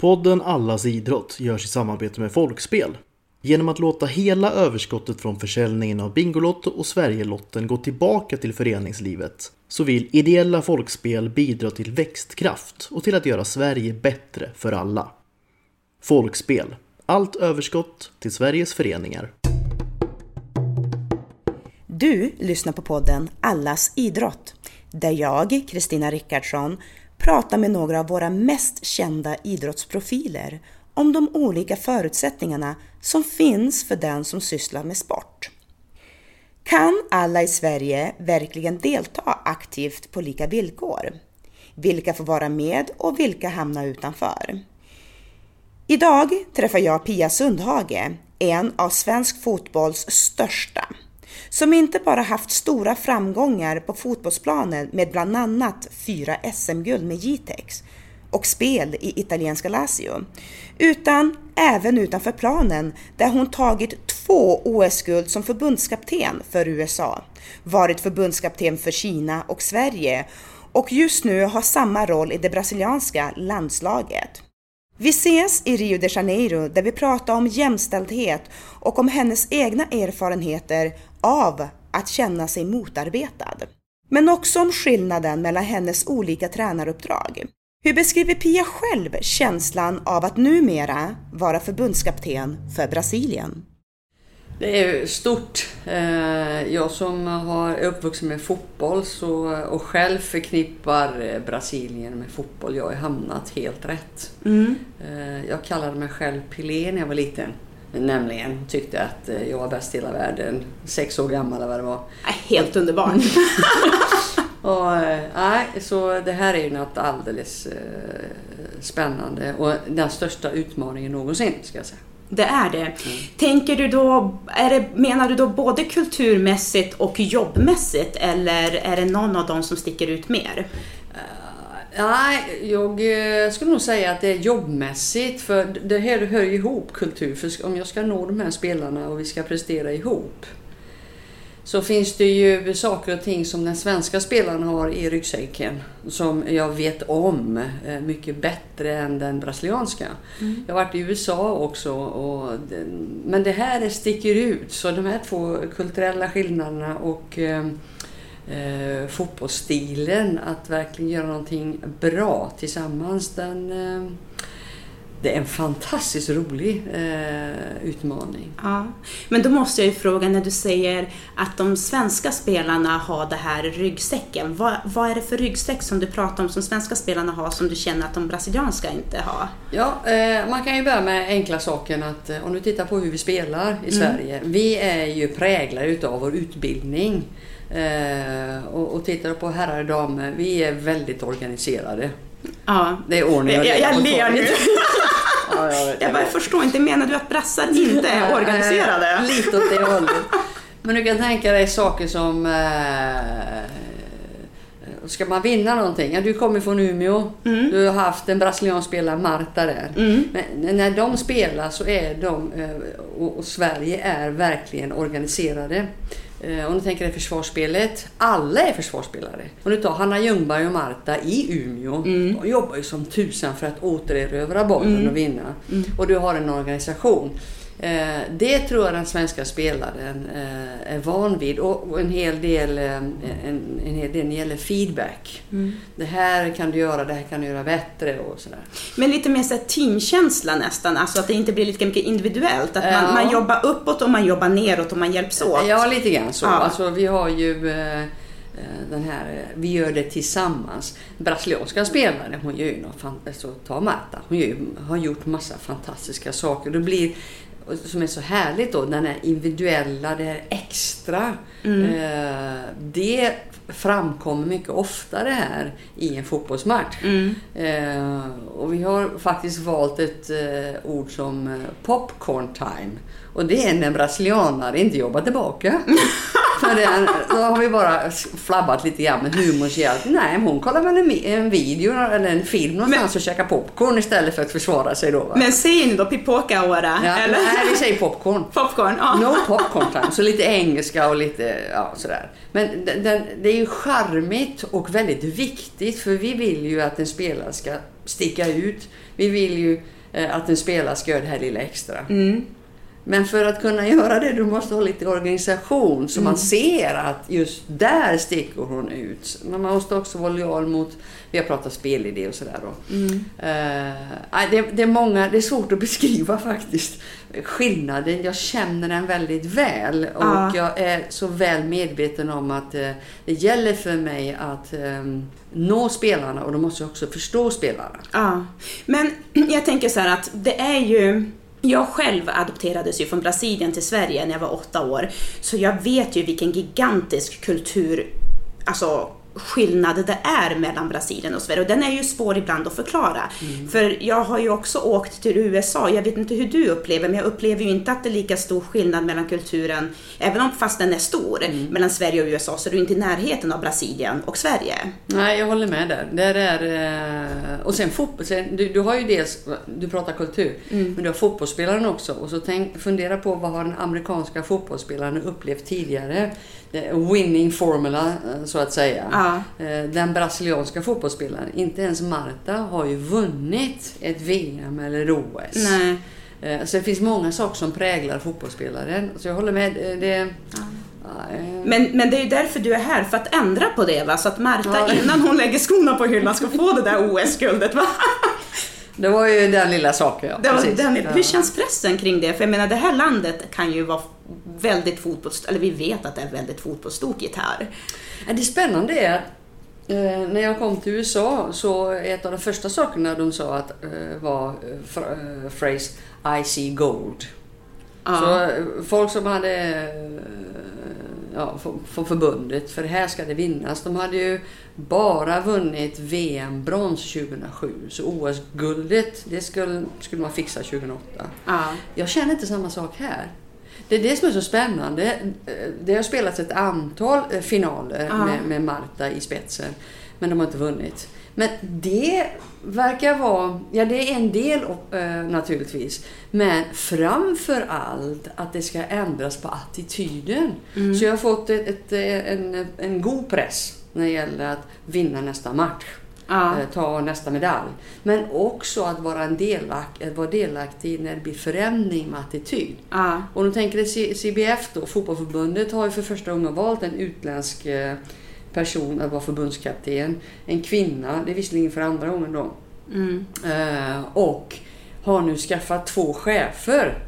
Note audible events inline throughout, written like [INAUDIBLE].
Podden Allas idrott görs i samarbete med Folkspel. Genom att låta hela överskottet från försäljningen av Bingolotto och Sverigelotten gå tillbaka till föreningslivet så vill ideella folkspel bidra till växtkraft och till att göra Sverige bättre för alla. Folkspel. Allt överskott till Sveriges föreningar. Du lyssnar på podden Allas idrott där jag, Kristina Rickardsson, prata med några av våra mest kända idrottsprofiler om de olika förutsättningarna som finns för den som sysslar med sport. Kan alla i Sverige verkligen delta aktivt på lika villkor? Vilka får vara med och vilka hamnar utanför? Idag träffar jag Pia Sundhage, en av svensk fotbolls största, som inte bara haft stora framgångar på fotbollsplanen med bland annat fyra SM-guld med Jitex och spel i italienska Lazio, utan även utanför planen där hon tagit två OS-guld som förbundskapten för USA, varit förbundskapten för Kina och Sverige och just nu har samma roll i det brasilianska landslaget. Vi ses i Rio de Janeiro där vi pratar om jämställdhet och om hennes egna erfarenheter av att känna sig motarbetad. Men också om skillnaden mellan hennes olika tränaruppdrag. Hur beskriver Pia själv känslan av att numera vara förbundskapten för Brasilien? Det är stort. Eh, jag som har, uppvuxen med fotboll så, och själv förknippar eh, Brasilien med fotboll. Jag har hamnat helt rätt. Mm. Eh, jag kallade mig själv Pelé när jag var liten. Nämligen tyckte att jag var bäst i hela världen. Sex år gammal eller vad det var. Helt underbart. [LAUGHS] och, nej, så det här är ju något alldeles spännande och den största utmaningen någonsin ska jag säga. Det är det. Mm. Tänker du då, är det, menar du då både kulturmässigt och jobbmässigt eller är det någon av dem som sticker ut mer? Uh, nej, jag eh, skulle nog säga att det är jobbmässigt för det här hör ju ihop kultur. För om jag ska nå de här spelarna och vi ska prestera ihop så finns det ju saker och ting som den svenska spelaren har i ryggsäcken som jag vet om eh, mycket bättre än den brasilianska. Mm. Jag har varit i USA också och, men det här sticker ut. Så de här två kulturella skillnaderna och eh, eh, fotbollsstilen, att verkligen göra någonting bra tillsammans, den eh, det är en fantastiskt rolig eh, utmaning. Ja. Men då måste jag ju fråga, när du säger att de svenska spelarna har det här ryggsäcken. Vad, vad är det för ryggsäck som du pratar om som svenska spelarna har som du känner att de brasilianska inte har? Ja, eh, man kan ju börja med enkla saken att eh, om du tittar på hur vi spelar i mm. Sverige. Vi är ju präglade utav vår utbildning. Eh, och, och tittar på herrar och damer, vi är väldigt organiserade. Ja. Det är ordning och Jag, jag ler. [LAUGHS] Ja, jag, jag, bara, jag förstår inte, menar du att brassar inte är organiserade? Lite åt det hållet. Men du kan tänka dig saker som eh, Ska man vinna någonting? Ja, du kommer från Umeå. Mm. Du har haft en brasiliansk spelare, Marta, där. Mm. Men när de spelar så är de, eh, och Sverige är verkligen organiserade. Eh, om du tänker dig försvarsspelet. Alla är försvarsspelare. Om du tar Hanna Ljungberg och Marta i Umeå. Mm. De jobbar ju som tusan för att återerövra bollen mm. och vinna. Mm. Och du har en organisation. Eh, det tror jag den svenska spelaren eh, är van vid och en hel del, eh, en, en hel del gäller feedback. Mm. Det här kan du göra, det här kan du göra bättre och sådär. Men lite mer så teamkänsla nästan, alltså att det inte blir lika mycket individuellt. Att man, ja. man jobbar uppåt och man jobbar neråt och man hjälps åt. Ja, lite grann så. Ja. Alltså, vi har ju den här, vi gör det tillsammans. Brasilianska spelare, hon gör ju något. Alltså, ta Marta, hon gör, har gjort massa fantastiska saker. Det blir som är så härligt då, den här individuella, det här extra. Mm. Eh, det framkommer mycket oftare här i en fotbollsmatch. Mm. Eh, och vi har faktiskt valt ett eh, ord som popcorn time. Och det är när brasilianare inte jobbar tillbaka. [LAUGHS] Den, då har vi bara flabbat lite grann med humorns hjälp. Nej, men hon kollar väl en, en video eller en film någonstans och käkar popcorn istället för att försvara sig då. Va? Men säger ni då pipoca-ora? Ja, eller? Nej, vi säger popcorn. Popcorn, ja. No popcorn time. Så lite engelska och lite ja, sådär. Men den, den, det är ju charmigt och väldigt viktigt för vi vill ju att en spelare ska sticka ut. Vi vill ju eh, att en spelare ska göra det här lilla extra. Mm. Men för att kunna göra det, du måste ha lite organisation så man ser att just där sticker hon ut. Men man måste också vara lojal mot, vi har pratat spelidé och sådär då. Eh, det, det är många, det är svårt att [LAUGHS] beskriva faktiskt skillnaden. Jag känner den väldigt väl och Ja. jag är så väl medveten om att eh, det gäller för mig att eh, nå spelarna och då måste jag också förstå spelarna. Ja, men [CLEARS THROAT] jag tänker så här att det är ju jag själv adopterades ju från Brasilien till Sverige när jag var åtta år. Så jag vet ju vilken gigantisk kultur, alltså skillnad det är mellan Brasilien och Sverige. Och den är ju svår ibland att förklara. För jag har ju också åkt till USA. Jag vet inte hur du upplever, men jag upplever ju inte att det är lika stor skillnad mellan kulturen, även om fast den är stor, mellan Sverige och USA, så är du inte i närheten av Brasilien och Sverige. Nej, jag håller med där. där är, eh, och sen fotboll. Du, du har ju dels, du pratar kultur, Mm. men du har fotbollsspelaren också. Och så tänk, fundera på vad har den amerikanska fotbollsspelaren upplevt tidigare? Är Winning formula, eh, så att säga. Ja. Eh, Den brasilianska fotbollsspelaren, inte ens Marta, har ju vunnit ett VM eller OS. Nej. Eh, Så det finns många saker som präglar fotbollsspelaren. Så jag håller med. eh, Det, eh, Men, men det är ju därför du är här, för att ändra på det va? Så att Marta Ja. innan hon lägger skorna på hyllan ska få det där OS-guldet va? [LAUGHS] Det var ju den lilla saken. Ja. Det var Precis. den, Ja. hur känns pressen kring det? För jag menar det här landet kan ju vara väldigt fotbolls... Eller vi vet att det är väldigt fotbollsstort gitarr. Ja, Det spännande är att eh, när jag kom till USA så ett av de första sakerna de sa att, eh, var eh, eh, phrase I see gold. Ja. Så eh, folk som hade eh, ja, från- förbundet, för här ska det vinnas. De hade ju bara vunnit VM-brons 2007. Så OS-guldet, det skulle, skulle man fixa 2008. Ja. Jag känner inte samma sak här. Det är det som är så spännande. Det har spelats ett antal eh, finaler Ja. med, med Marta i spetsen, men de har inte vunnit. Men det verkar vara, ja det är en del eh, naturligtvis, men framför allt att det ska ändras på attityden. Så jag har fått ett, ett, en, en god press när det gäller att vinna nästa match Ja. eh, ta nästa medalj. Men också att vara, en delak, att vara delaktig när det blir förändring med attityd. Ja. Och nu tänker C- CBF då, fotbollförbundet har ju för första gången valt en utländsk eh, person att vara förbundskapten. En kvinna, det är visserligen för andra gången då. Mm. Eh, och har nu skaffat två chefer eh,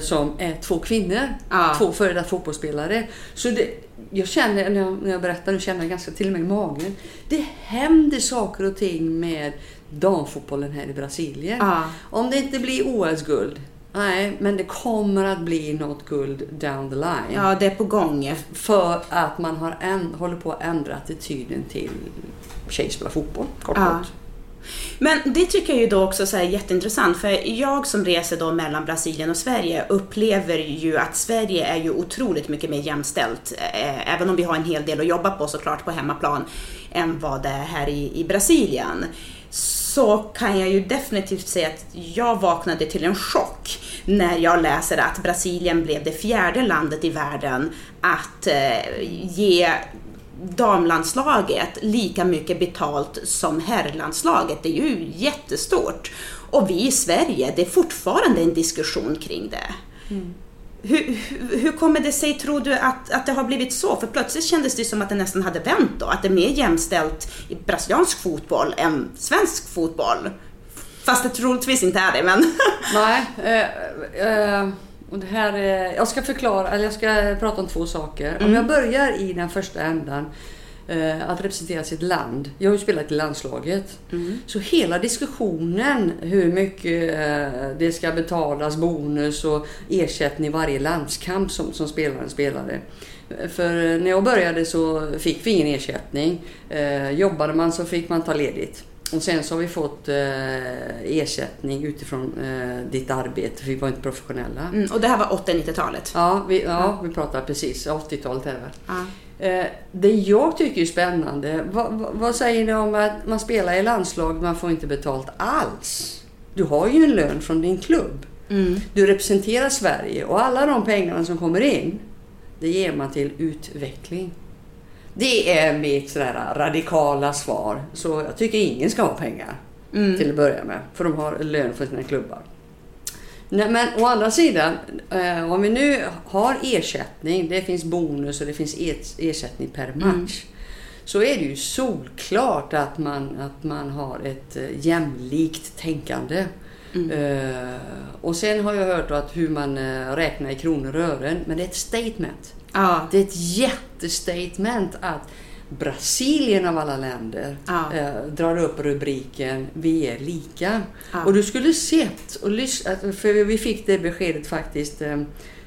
som är två kvinnor. Ja. Två före detta fotbollsspelare. Så det, jag känner, när jag, när jag berättar, nu känner jag ganska till och med i magen. Det händer saker och ting med damfotbollen här i Brasilien. Ja. Om det inte blir OS-guld, nej, men det kommer att bli något guld down the line. ja, det är på gång. För att man har en, håller på att ändra attityden till tjejer spelar fotboll, kort Ja. kort. Men det tycker jag ju då också är jätteintressant för jag som reser då mellan Brasilien och Sverige upplever ju att Sverige är ju otroligt mycket mer jämställt, eh, även om vi har en hel del att jobba på såklart på hemmaplan, än vad det är här i, i Brasilien. Så kan jag ju definitivt säga att jag vaknade till en chock när jag läser att Brasilien blev det fjärde landet i världen att eh, ge damlandslaget lika mycket betalt som herrlandslaget. Det är ju jättestort. Och vi i Sverige, det är fortfarande en diskussion kring det. Hur, hur, hur kommer det sig, tror du, att, att det har blivit så? För plötsligt kändes det som att det nästan hade vänt då. Att det är mer jämställt i brasiliansk fotboll än svensk fotboll. Fast det troligtvis inte är det, men... Nej, eh, eh, och det här, eh, jag ska förklara, eller jag ska prata om två saker. Om jag börjar i den första ändan, eh, att representera sitt land. Jag har ju spelat i landslaget. Så hela diskussionen hur mycket eh, det ska betalas, bonus och ersättning i varje landskamp som, som spelaren spelade. För när jag började så fick vi ingen ersättning. Jobbade man så fick man ta ledigt. Och sen så har vi fått eh, ersättning utifrån eh, ditt arbete, för vi var inte professionella. Mm, och det här var 80-90-talet? Ja, vi, ja, vi pratar precis. 80-talet är det väl. Ja. Eh, det jag tycker är spännande, vad, vad, vad, säger ni om att man spelar i landslag man får inte betalt alls? Du har ju en lön från din klubb. Mm. Du representerar Sverige och alla de pengarna som kommer in, det ger man till utveckling. Det är mitt sådär radikala svar. Så jag tycker ingen ska ha pengar mm. till att börja med. För de har lön för sina klubbar. Nej, men å andra sidan, eh, om vi nu har ersättning, det finns bonus och det finns ersättning per mm. match. Mm. Så är det ju solklart att man, att man har ett eh, jämlikt tänkande. Mm. Uh, och sen har jag hört att hur man uh, räknar i kronor och ören, men det är ett statement. Ah. Det är ett jättestatement att Brasilien av alla länder ja. eh, drar upp rubriken Vi är lika. Ja. Och du skulle sett och lyssnat, för vi fick det beskedet faktiskt eh,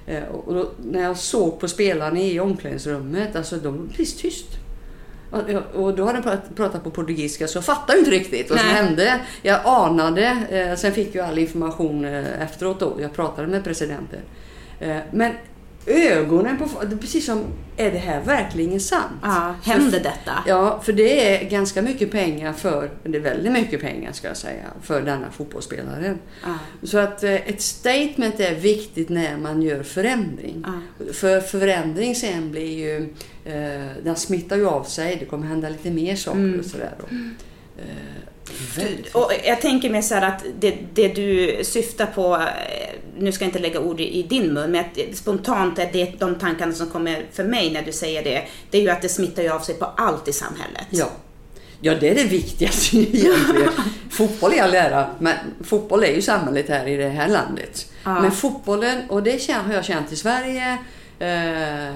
eh, och då, när jag såg på spelarna i omklädningsrummet, alltså de var precis tyst. Och, och då hade de pratat, på portugisiska så jag fattade inte riktigt vad som Nej. hände. Jag anade, eh, sen fick jag all information eh, efteråt då. Jag pratade med presidenten. Men ögonen på folk. Precis som, är det här verkligen sant? Ja, händer detta? Ja, för det är ganska mycket pengar för, det är väldigt mycket pengar ska jag säga, för denna fotbollsspelare. Ja. Så att eh, ett statement är viktigt när man gör förändring. Ja. För förändring sen blir ju, eh, den smittar ju av sig, det kommer hända lite mer saker mm. och sådär. Då. Och jag tänker mig så att det, det, du syftar på, eh, nu ska jag inte lägga ord i din mun, men spontant är det de tankarna som kommer för mig när du säger det, det är ju att det smittar ju av sig på allt i samhället. Ja. Ja, det är det viktigaste [LAUGHS] egentligen. fotboll är all ära, men fotboll är ju samhället här i det här landet. Ja. Men fotbollen, och det har jag känt i Sverige, eh,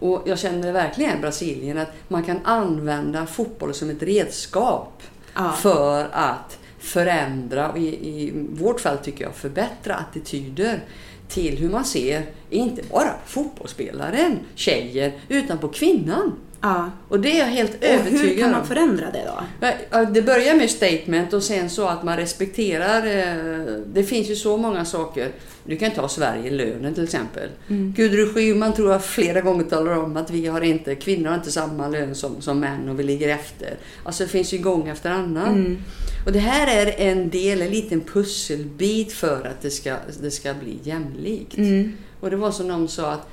och jag känner verkligen i Brasilien, att man kan använda fotboll som ett redskap ja. för att förändra och i, i vårt fall tycker jag förbättra attityder till hur man ser, inte bara fotbollsspelaren, tjejen, utan på kvinnan. Ja. Och det är jag helt övertygad om. Hur kan man förändra det då? Det börjar med statement och sen så att man respekterar. Eh, det finns ju så många saker. Du kan ta Sverige, lönen till exempel. Mm. Gudrun Schyman tror jag flera gånger talar om att vi har inte, kvinnor har inte samma lön som, som män och vi ligger efter. Alltså det finns ju gång efter annan. Mm. Och det här är en del, en liten pusselbit för att det ska, det ska bli jämlikt. Mm. Och det var som någon sa att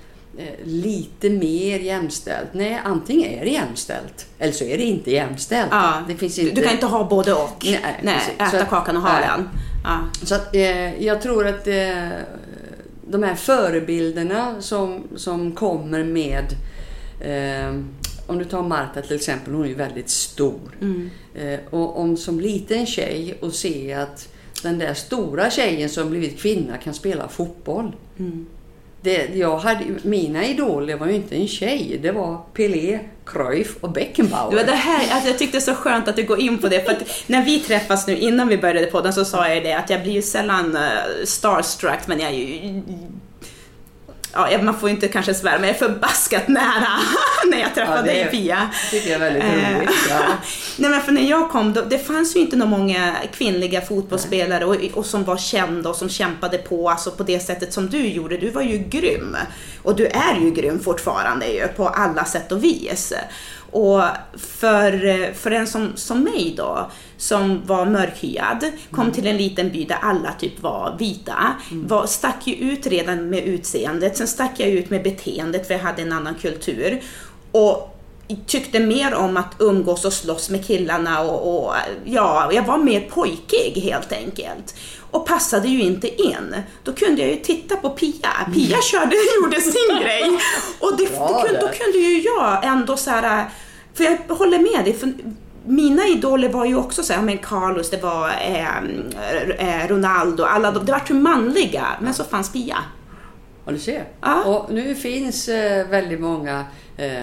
lite mer jämställt. Nej, antingen är det jämställt eller så är det inte jämställt. Ja, det finns inte... Du kan inte ha både och. Nej, nej äta så kakan och ha den. Ja. Så att, eh, jag tror att eh, de här förebilderna som, som kommer med eh, om du tar Marta till exempel, hon är ju väldigt stor. Mm. Eh, och om som liten tjej och se att den där stora tjejen som blivit kvinna kan spela fotboll. Mm det, jag hade, mina idoler var ju inte en tjej, det var Pelé, Cruyff och Beckenbauer. Det var det här, alltså jag tyckte det var så skönt att du går in på det, för att när vi träffas nu innan vi började podden så sa jag det att jag blir ju sällan eh, starstruck, men jag är ju ja, man får inte kanske svära, men jag är förbaskat nära [LAUGHS] när jag träffade ja, dig Pia. Det tycker jag är väldigt eh, roligt. [LAUGHS] Ja. Nej men för när jag kom, då, det fanns ju inte några många kvinnliga fotbollsspelare och, och, som var kända och som kämpade på, alltså på det sättet som du gjorde. Du var ju grym. Och du är ju grym fortfarande ju, på alla sätt och vis. Och för, för en som, som mig då, som var mörkhyad, kom mm. till en liten by där alla typ var vita, mm. var, stack ju ut redan med utseendet, sen stack jag ut med beteendet för jag hade en annan kultur. Och tyckte mer om att umgås och slåss med killarna och, och, ja, jag var mer pojkig helt enkelt. Och passade ju inte in. Då kunde jag ju titta på Pia. Pia mm. körde, [LAUGHS] gjorde sin [LAUGHS] grej. Och det, det då kunde ju jag ändå så här för jag håller med dig, för mina idoler var ju också så här, men Carlos, det var eh, eh, Ronaldo, alla de, det var ju manliga, men så fanns Pia. Ja, du ser. Ja. Och nu finns eh, väldigt många eh,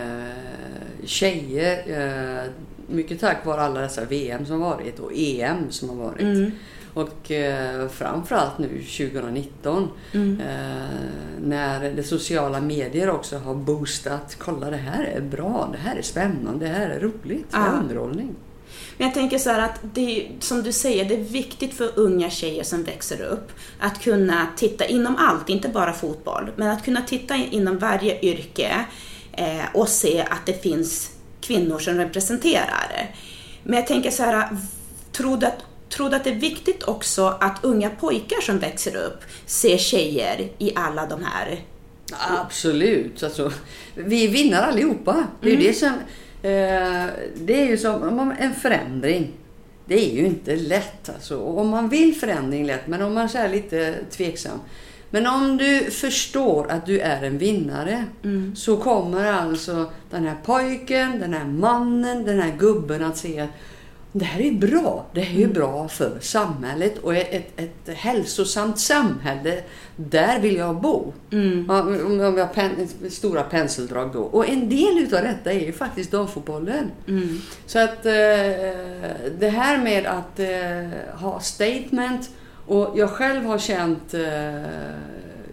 tjejer, eh, mycket tack vare alla dessa VM som varit och EM som har varit. Mm. Och eh, framförallt nu 2019 mm. eh, när de sociala medier också har boostat. Kolla det här är bra, det här är spännande, det här är roligt, det är underhållning. Men jag tänker så här att det, som du säger, det är viktigt för unga tjejer som växer upp att kunna titta inom allt, inte bara fotboll, men att kunna titta inom varje yrke eh, och se att det finns kvinnor som representerar. Men jag tänker så här, tror du att Tror du att det är viktigt också att unga pojkar som växer upp ser tjejer i alla de här Absolut. Alltså, vi vinner allihopa. Det är, mm. det som, eh, det är ju som en förändring. Det är ju inte lätt. Alltså. Om man vill förändring lätt, men om man är lite tveksam. Men om du förstår att du är en vinnare mm. så kommer alltså den här pojken, den här mannen, den här gubben att se att det här är bra. Det här är mm. bra för samhället och ett, ett hälsosamt samhälle, där vill jag bo. Mm. Om jag har pen, stora penseldrag då. Och en del utav detta är ju faktiskt damfotbollen. Mm. Så att eh, det här med att eh, ha statement och jag själv har känt, eh,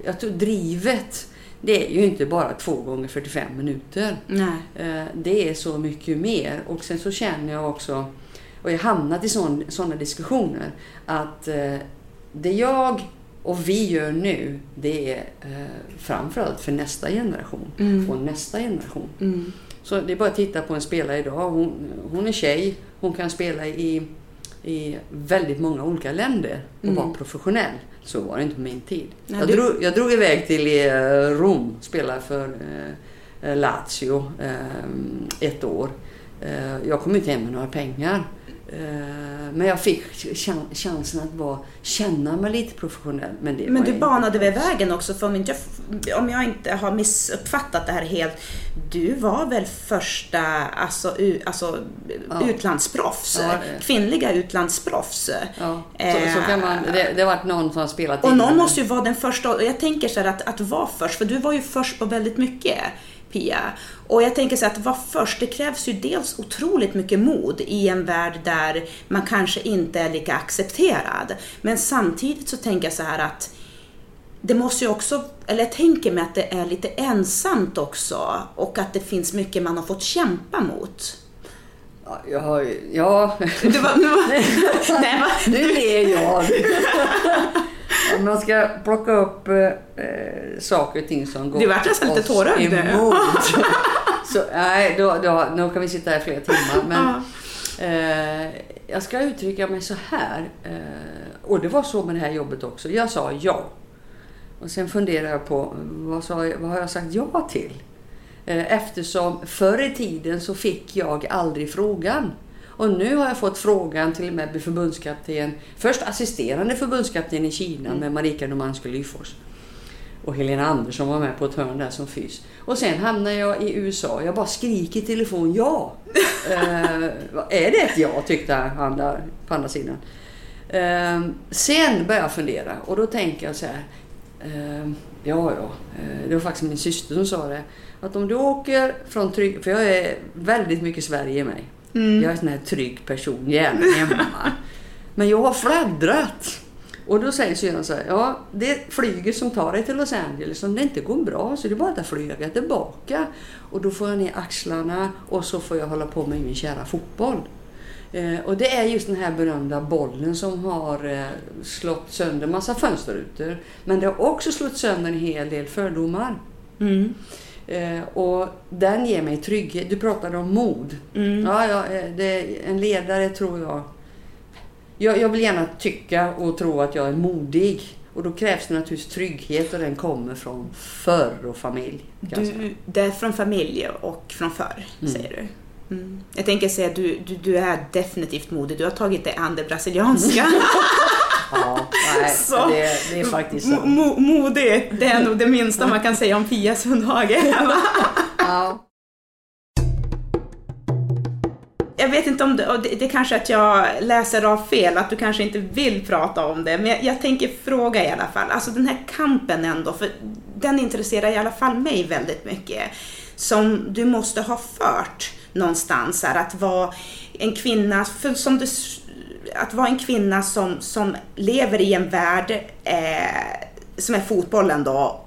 jag tror drivet det är ju inte bara två gånger 45 minuter. Nej. Eh, det är så mycket mer. Och sen så känner jag också och jag har hamnat i sådana diskussioner att eh, det jag och vi gör nu, det är framförallt för nästa generation mm. och nästa generation. Mm. Så det är bara att titta på en spelare idag. Hon, hon är tjej, hon kan spela i, i väldigt många olika länder och mm. vara professionell. Så var det inte på min tid. Nej, jag, du... drog, jag drog iväg till eh, Rom, spelade för eh, Lazio eh, ett år. Eh, jag kom inte hem med några pengar. Eh, men jag fick chansen att vara, känna mig lite professionell. Men, det men du banade väl vägen också, för om, inte, om jag inte har missuppfattat det här helt. Du var väl första alltså, alltså, ja. utlandsproffs, ja, kvinnliga utlandsproffs. Ja, så, så kan man, det, det har varit någon som har spelat Och någon måste ju vara den första, jag tänker så här att, att vara först, för du var ju först på väldigt mycket. Pia. Och jag tänker så att vara först, det krävs ju dels otroligt mycket mod i en värld där man kanske inte är lika accepterad. Men samtidigt så tänker jag så här att det måste ju också, eller jag tänker mig att det är lite ensamt också och att det finns mycket man har fått kämpa mot. Ja, jag ja. Du var, du var, [LAUGHS] nej, nu ler jag. [LAUGHS] Om man ska plocka upp eh, saker och ting som går Du vart nästan lite tårögd [LAUGHS] Så nej, då, då, då kan vi sitta här flera timmar. Men, eh, jag ska uttrycka mig så här. Eh, och det var så med det här jobbet också. Jag sa ja. Och sen funderade jag på vad, sa vad har jag sagt ja till? Eh, eftersom förr i tiden så fick jag aldrig frågan. Och nu har jag fått frågan till och med med förbundskapten, först assisterande förbundskapten i Kina mm. med Marika Nomansko Lyfors. Och Helena Andersson var med på ett hörn där som fys. Och sen hamnar jag i USA. Jag bara skriker i telefon ja. uh, [LAUGHS] är det ett ja tyckte han där på andra sidan. Uh, sen börjar jag fundera och då tänker jag så här. Uh, ja, ja. det var faktiskt min syster som sa det. Att om du åker från Trygg... För jag är väldigt mycket Sverige i mig. Mm. Jag är en sån här trygg person, gärna hemma. Men jag har fladdrat. Och då säger syrran så här, ja det flyget som tar dig till Los Angeles, om det inte går bra så är det bara att flyga tillbaka. Och då får jag ner axlarna och så får jag hålla på med min kära fotboll. Eh, och det är just den här berömda bollen som har eh, slått sönder massa fönsterrutor. Men det har också slått sönder en hel del fördomar. Mm. Eh, och den ger mig trygghet. Du pratade om mod. Mm. Ja, ja, eh, det, en ledare tror jag... jag... Jag vill gärna tycka och tro att jag är modig. Och då krävs det naturligtvis trygghet och den kommer från förr och familj. Du, det är från familj och från förr, mm. säger du? Mm. Jag tänker säga att du, du, du, är definitivt modig. Du har tagit dig an det brasilianska. [LAUGHS] [LAUGHS] Ja, nej, så, det, det, är faktiskt så. Mo, modig, det är nog det minsta man kan säga om Pia Sundhage. ja. Jag vet inte om det, det, det kanske att jag läser av fel, att du kanske inte vill prata om det, men jag, jag tänker fråga i alla fall. Alltså den här kampen ändå, för den intresserar i alla fall mig väldigt mycket. Som du måste ha fört någonstans, här, att vara en kvinna, för som du att vara en kvinna som, som lever i en värld eh, som är fotbollen då,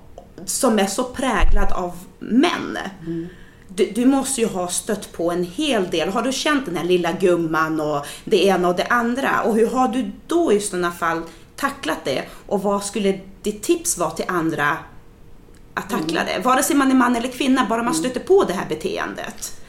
som är så präglad av män. Mm. du, du, måste ju ha stött på en hel del. Har du känt den här lilla gumman och det ena och det andra? Och hur har du då i sådana fall tacklat det? Och vad skulle ditt tips vara till andra att tackla mm. det? Vare sig man är man eller kvinna, bara man mm. stöter på det här beteendet.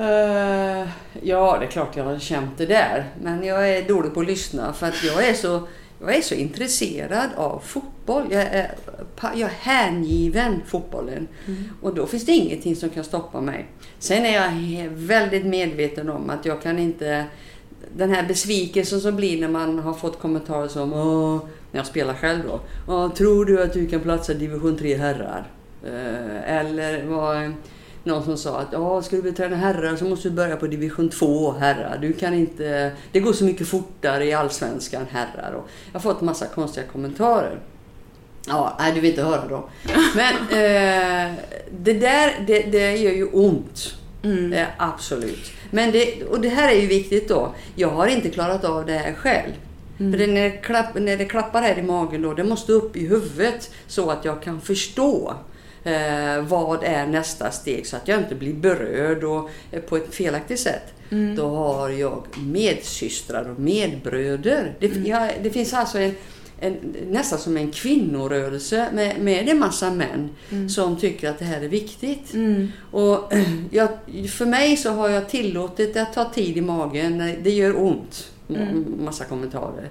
Uh, ja, det är klart jag har känt det där. Men jag är dålig på att lyssna för att jag är så, jag är så intresserad av fotboll. Jag är, jag är hängiven fotbollen. Mm. Och då finns det ingenting som kan stoppa mig. Sen är jag väldigt medveten om att jag kan inte... Den här besvikelsen som blir när man har fått kommentarer som Åh, när jag spelar själv då. Åh, tror du att du kan platsa division 3 herrar? Uh, eller vad någon som sa att ja, ska du bli träna herrar så måste du börja på division 2 herrar. Du kan inte, det går så mycket fortare i allsvenskan herrar. Och jag har fått massa konstiga kommentarer. Ja, nej du vill inte höra då. [LAUGHS] Men eh, det där, det, det gör ju ont. Mm. Eh, absolut. Men det, och det här är ju viktigt då. Jag har inte klarat av det här själv. Mm. För det, när, det klapp, när det klappar här i magen då, det måste upp i huvudet så att jag kan förstå Eh, vad är nästa steg så att jag inte blir berörd och, eh, på ett felaktigt sätt. Mm. Då har jag medsystrar och medbröder. Det, mm. jag, det finns alltså en, en, nästan som en kvinnorörelse med, med en massa män mm. som tycker att det här är viktigt. Mm. Och [CLEARS THROAT] jag, för mig så har jag tillåtit det att ta tid i magen. Det gör ont. Mm. Massa kommentarer.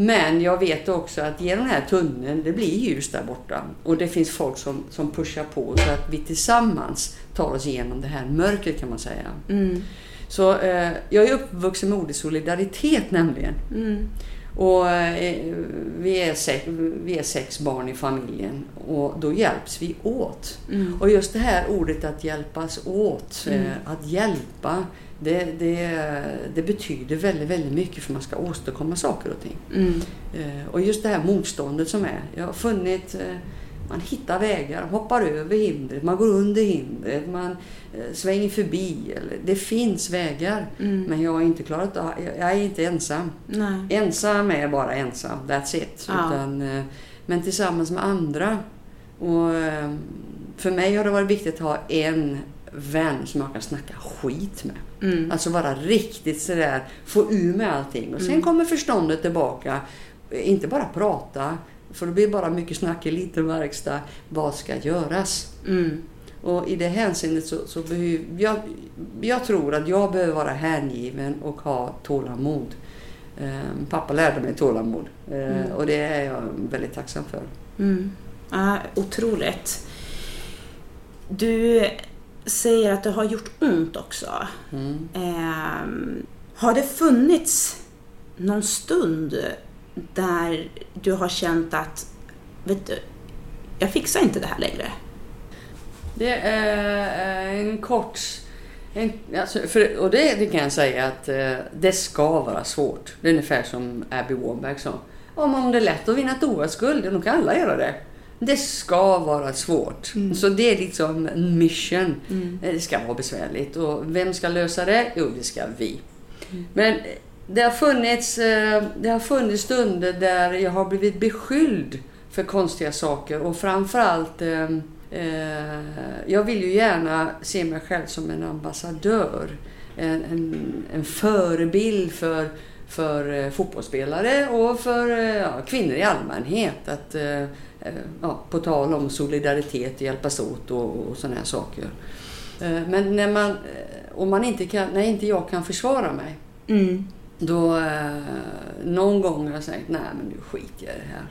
Men jag vet också att genom den här tunneln, det blir ljus där borta. Och det finns folk som, som pushar på så att vi tillsammans tar oss igenom det här mörkret kan man säga. Mm. Så eh, jag är uppvuxen med ordet solidaritet nämligen. Mm. Och eh, vi, är sex, vi är sex barn i familjen och då hjälps vi åt. Mm. Och just det här ordet att hjälpas åt, mm. eh, att hjälpa det, det, det, betyder väldigt, väldigt mycket för man ska åstadkomma saker och ting. Mm. Eh, och just det här motståndet som är. Jag har funnit, eh, man hittar vägar, hoppar över hindret, man går under hindret, man eh, svänger förbi. Eller, det finns vägar. Mm. Men jag har inte klarat av, jag är inte ensam. Nej. Ensam är bara ensam, that's it. Ja. Utan, men tillsammans med andra. Och, för mig har det varit viktigt att ha en vän som jag kan snacka skit med. Mm. Alltså vara riktigt sådär, få ur med allting. Och sen mm. kommer förståndet tillbaka. Inte bara prata, för det blir bara mycket snack i liten verkstad. Vad ska göras? Mm. Och i det hänseendet så, så behöver jag, jag tror att jag behöver vara hängiven och ha tålamod. Eh, pappa lärde mig tålamod eh, och det är jag väldigt tacksam för. Mm. Ja, otroligt. Du säger att det har gjort ont också. Mm. Eh, har det funnits någon stund där du har känt att, vet du, jag fixar inte det här längre? Det är en kort... En, alltså, för, och det, det, kan jag säga att eh, det ska vara svårt. Det är ungefär som Abby Warnberg sa. Om, om det är lätt att vinna ett OS-guld, då kan alla göra det. Det ska vara svårt. Mm. Så det är liksom en mission. Mm. Det ska vara besvärligt. Och vem ska lösa det? Jo, det ska vi. Mm. Men det har, funnits, eh, det har funnits stunder där jag har blivit beskylld för konstiga saker och framförallt eh, eh, jag vill ju gärna se mig själv som en ambassadör. En, en, en förebild för, för fotbollsspelare och för ja, kvinnor i allmänhet. Att, Eh, ja, på tal om solidaritet, hjälpas åt och, och sådana här saker. Eh, men när, man, eh, om man inte kan, när inte jag kan försvara mig, mm. då någon gång har jag sagt, nej men nu skiter jag i det här.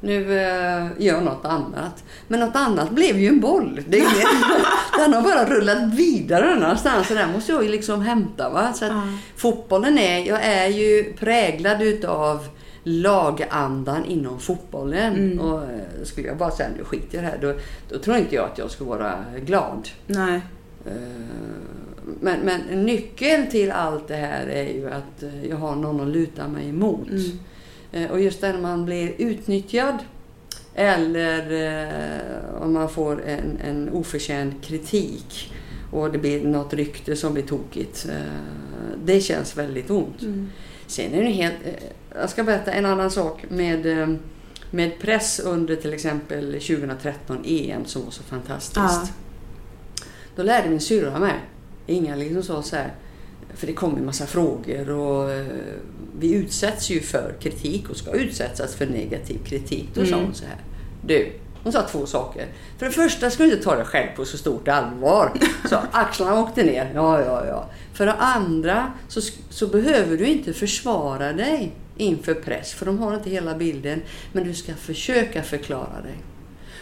Nu eh, gör något annat. Men något annat blev ju en boll. Det är, [LAUGHS] den har bara rullat vidare någonstans. Så den måste jag ju liksom hämta. Va? Så mm. Fotbollen är, jag är ju präglad utav lagandan inom fotbollen. Mm. Och eh, skulle jag bara säga nu skiter jag det här, då, då tror inte jag att jag skulle vara glad. Nej. Eh, men, men nyckeln till allt det här är ju att eh, jag har någon att luta mig emot. Mm. Och just när man blir utnyttjad eller om man får en, en oförtjänt kritik och det blir något rykte som blir tokigt. Det känns väldigt ont. Mm. Sen är det helt... Jag ska berätta en annan sak med, eh, med press under till exempel 2013 EM som var så fantastiskt. Ja. Då lärde min syrra mig. Inga liksom sa så här, för det kommer massa frågor och eh, vi utsätts ju för kritik och ska utsättas för negativ kritik. Då sa hon så här. Du, hon sa två saker. För det första ska du inte ta dig själv på så stort allvar. [LAUGHS] Så axlarna åkte ner. Ja, ja, ja. För det andra så, så behöver du inte försvara dig inför press. För de har inte hela bilden. Men du ska försöka förklara dig.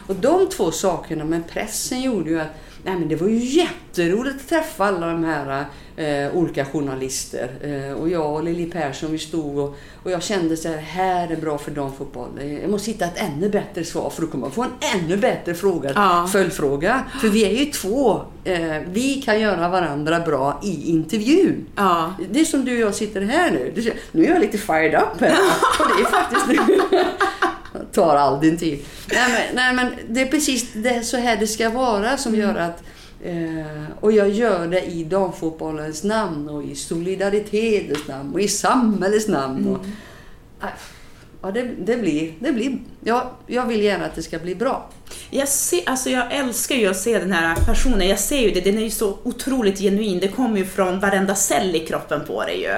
Och de två sakerna med pressen gjorde ju att nej men det var ju jätteroligt att träffa alla de här eh, olika journalister. Eh, och jag och Lili Persson vi stod och, och jag kände så här, här är bra för damfotboll. Jag måste hitta ett ännu bättre svar för då kommer jag få en ännu bättre fråga, Ja. följdfråga. För vi är ju två. Eh, vi kan göra varandra bra i intervjun. Ja. Det är som du och jag sitter här nu. Nu är jag lite fired up här. Och det är faktiskt nu. [LAUGHS] tar all din tid. Nej men, nej, men det är precis det, så här det ska vara som gör att eh, och jag gör det i damfotbollens namn och i solidaritetens namn och i samhällets namn. Och, äh, ja, det, det blir, det blir ja, jag vill gärna att det ska bli bra. Jag, ser, alltså jag älskar ju att se den här passionen. Jag ser ju det, den är ju så otroligt genuin. Det kommer ju från varenda cell i kroppen på dig ju.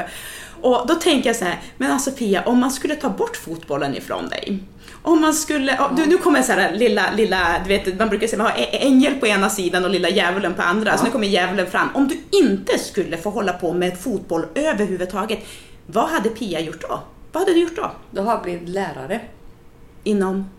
Och då tänker jag så här, men alltså Pia, om man skulle ta bort fotbollen ifrån dig. Om man skulle, ja, du, nu kommer så här lilla, lilla, du vet, man brukar säga man har ängel på ena sidan och lilla djävulen på andra. Så nu kommer djävulen fram. Om du inte skulle få hålla på med fotboll överhuvudtaget, vad hade Pia gjort då? Vad hade du gjort då? Då har jag blivit lärare. Inom?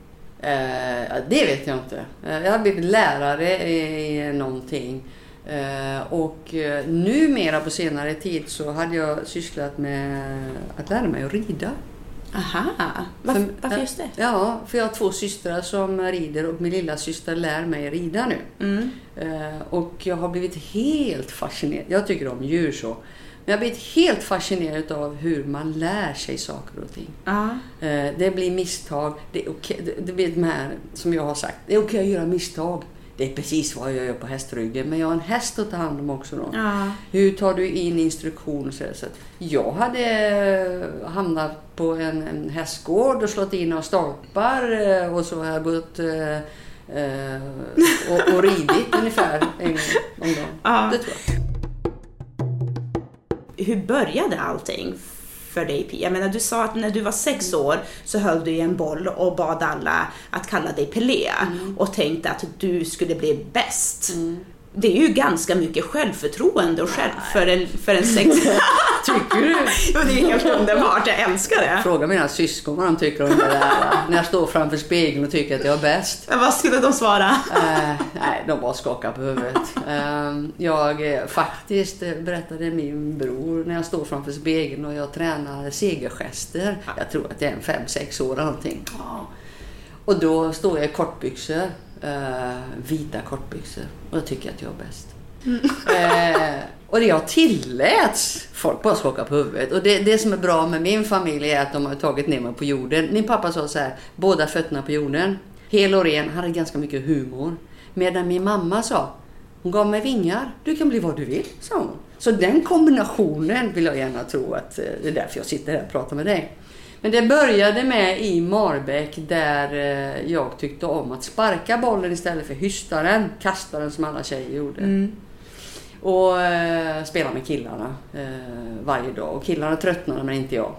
Eh, ja, det vet jag inte. Eh, jag har blivit lärare i, i någonting. Eh, och eh, numera på senare tid så hade jag sysslat med att lära mig att rida. Aha, varför, För- varför just det? Ja, för jag har två systrar som rider och min lilla syster lär mig rida nu. Mm. Eh, och jag har blivit helt fascinerad. Jag tycker om djur så. Men jag har blivit helt fascinerad av hur man lär sig saker och ting. Ja. Eh, Det blir misstag. Det är okej. Det, det blir de här som jag har sagt. Det är okej att göra misstag. Det är precis vad jag gör på hästryggen. Men jag har en häst att ta hand om också då. Ja. Hur tar du in instruktioner? Så, så jag hade eh, hamnat på en, en hästgård och slått in några stolpar eh, och så har jag gått eh, eh, och, och ridit ungefär en gång om dagen. Ja. Det tror jag. Hur började allting för dig Pia? Jag menar, du sa att när du var sex år så höll du i en boll och bad alla att kalla dig Pelé och tänkte att du skulle bli bäst. Det är ju ganska mycket självförtroende och själv för en, för en sex... [LAUGHS] [LAUGHS] Tycker du? Jo, [LAUGHS] det är helt underbart, jag älskar det. Fråga mina syskon vad de tycker om det där. När jag står framför spegeln och tycker att jag är bäst. Men vad skulle de svara? Eh, nej, de bara skakar på huvudet. Eh, jag faktiskt eh, berättade min bror när jag står framför spegeln och jag tränar segergester. Jag tror att det är en fem sex år eller någonting. Och då står jag i kortbyxor. Eh, vita kortbyxor. Och jag tycker att jag är bäst. Mm. Eh, och det jag tilläts. Folk bara skakar på huvudet. Och det, det som är bra med min familj är att de har tagit ner mig på jorden. Min pappa sa så här, båda fötterna på jorden. Hel och ren, hade ganska mycket humor. Medan min mamma sa, hon gav mig vingar. Du kan bli vad du vill, sa hon. Så den kombinationen vill jag gärna tro att eh, det är därför jag sitter här och pratar med dig. Men det började med i Marbäck där eh, jag tyckte om att sparka bollen istället för hysta den, kasta den som alla tjejer gjorde. Mm. Och eh, spela med killarna eh, varje dag. Och killarna tröttnade men inte jag.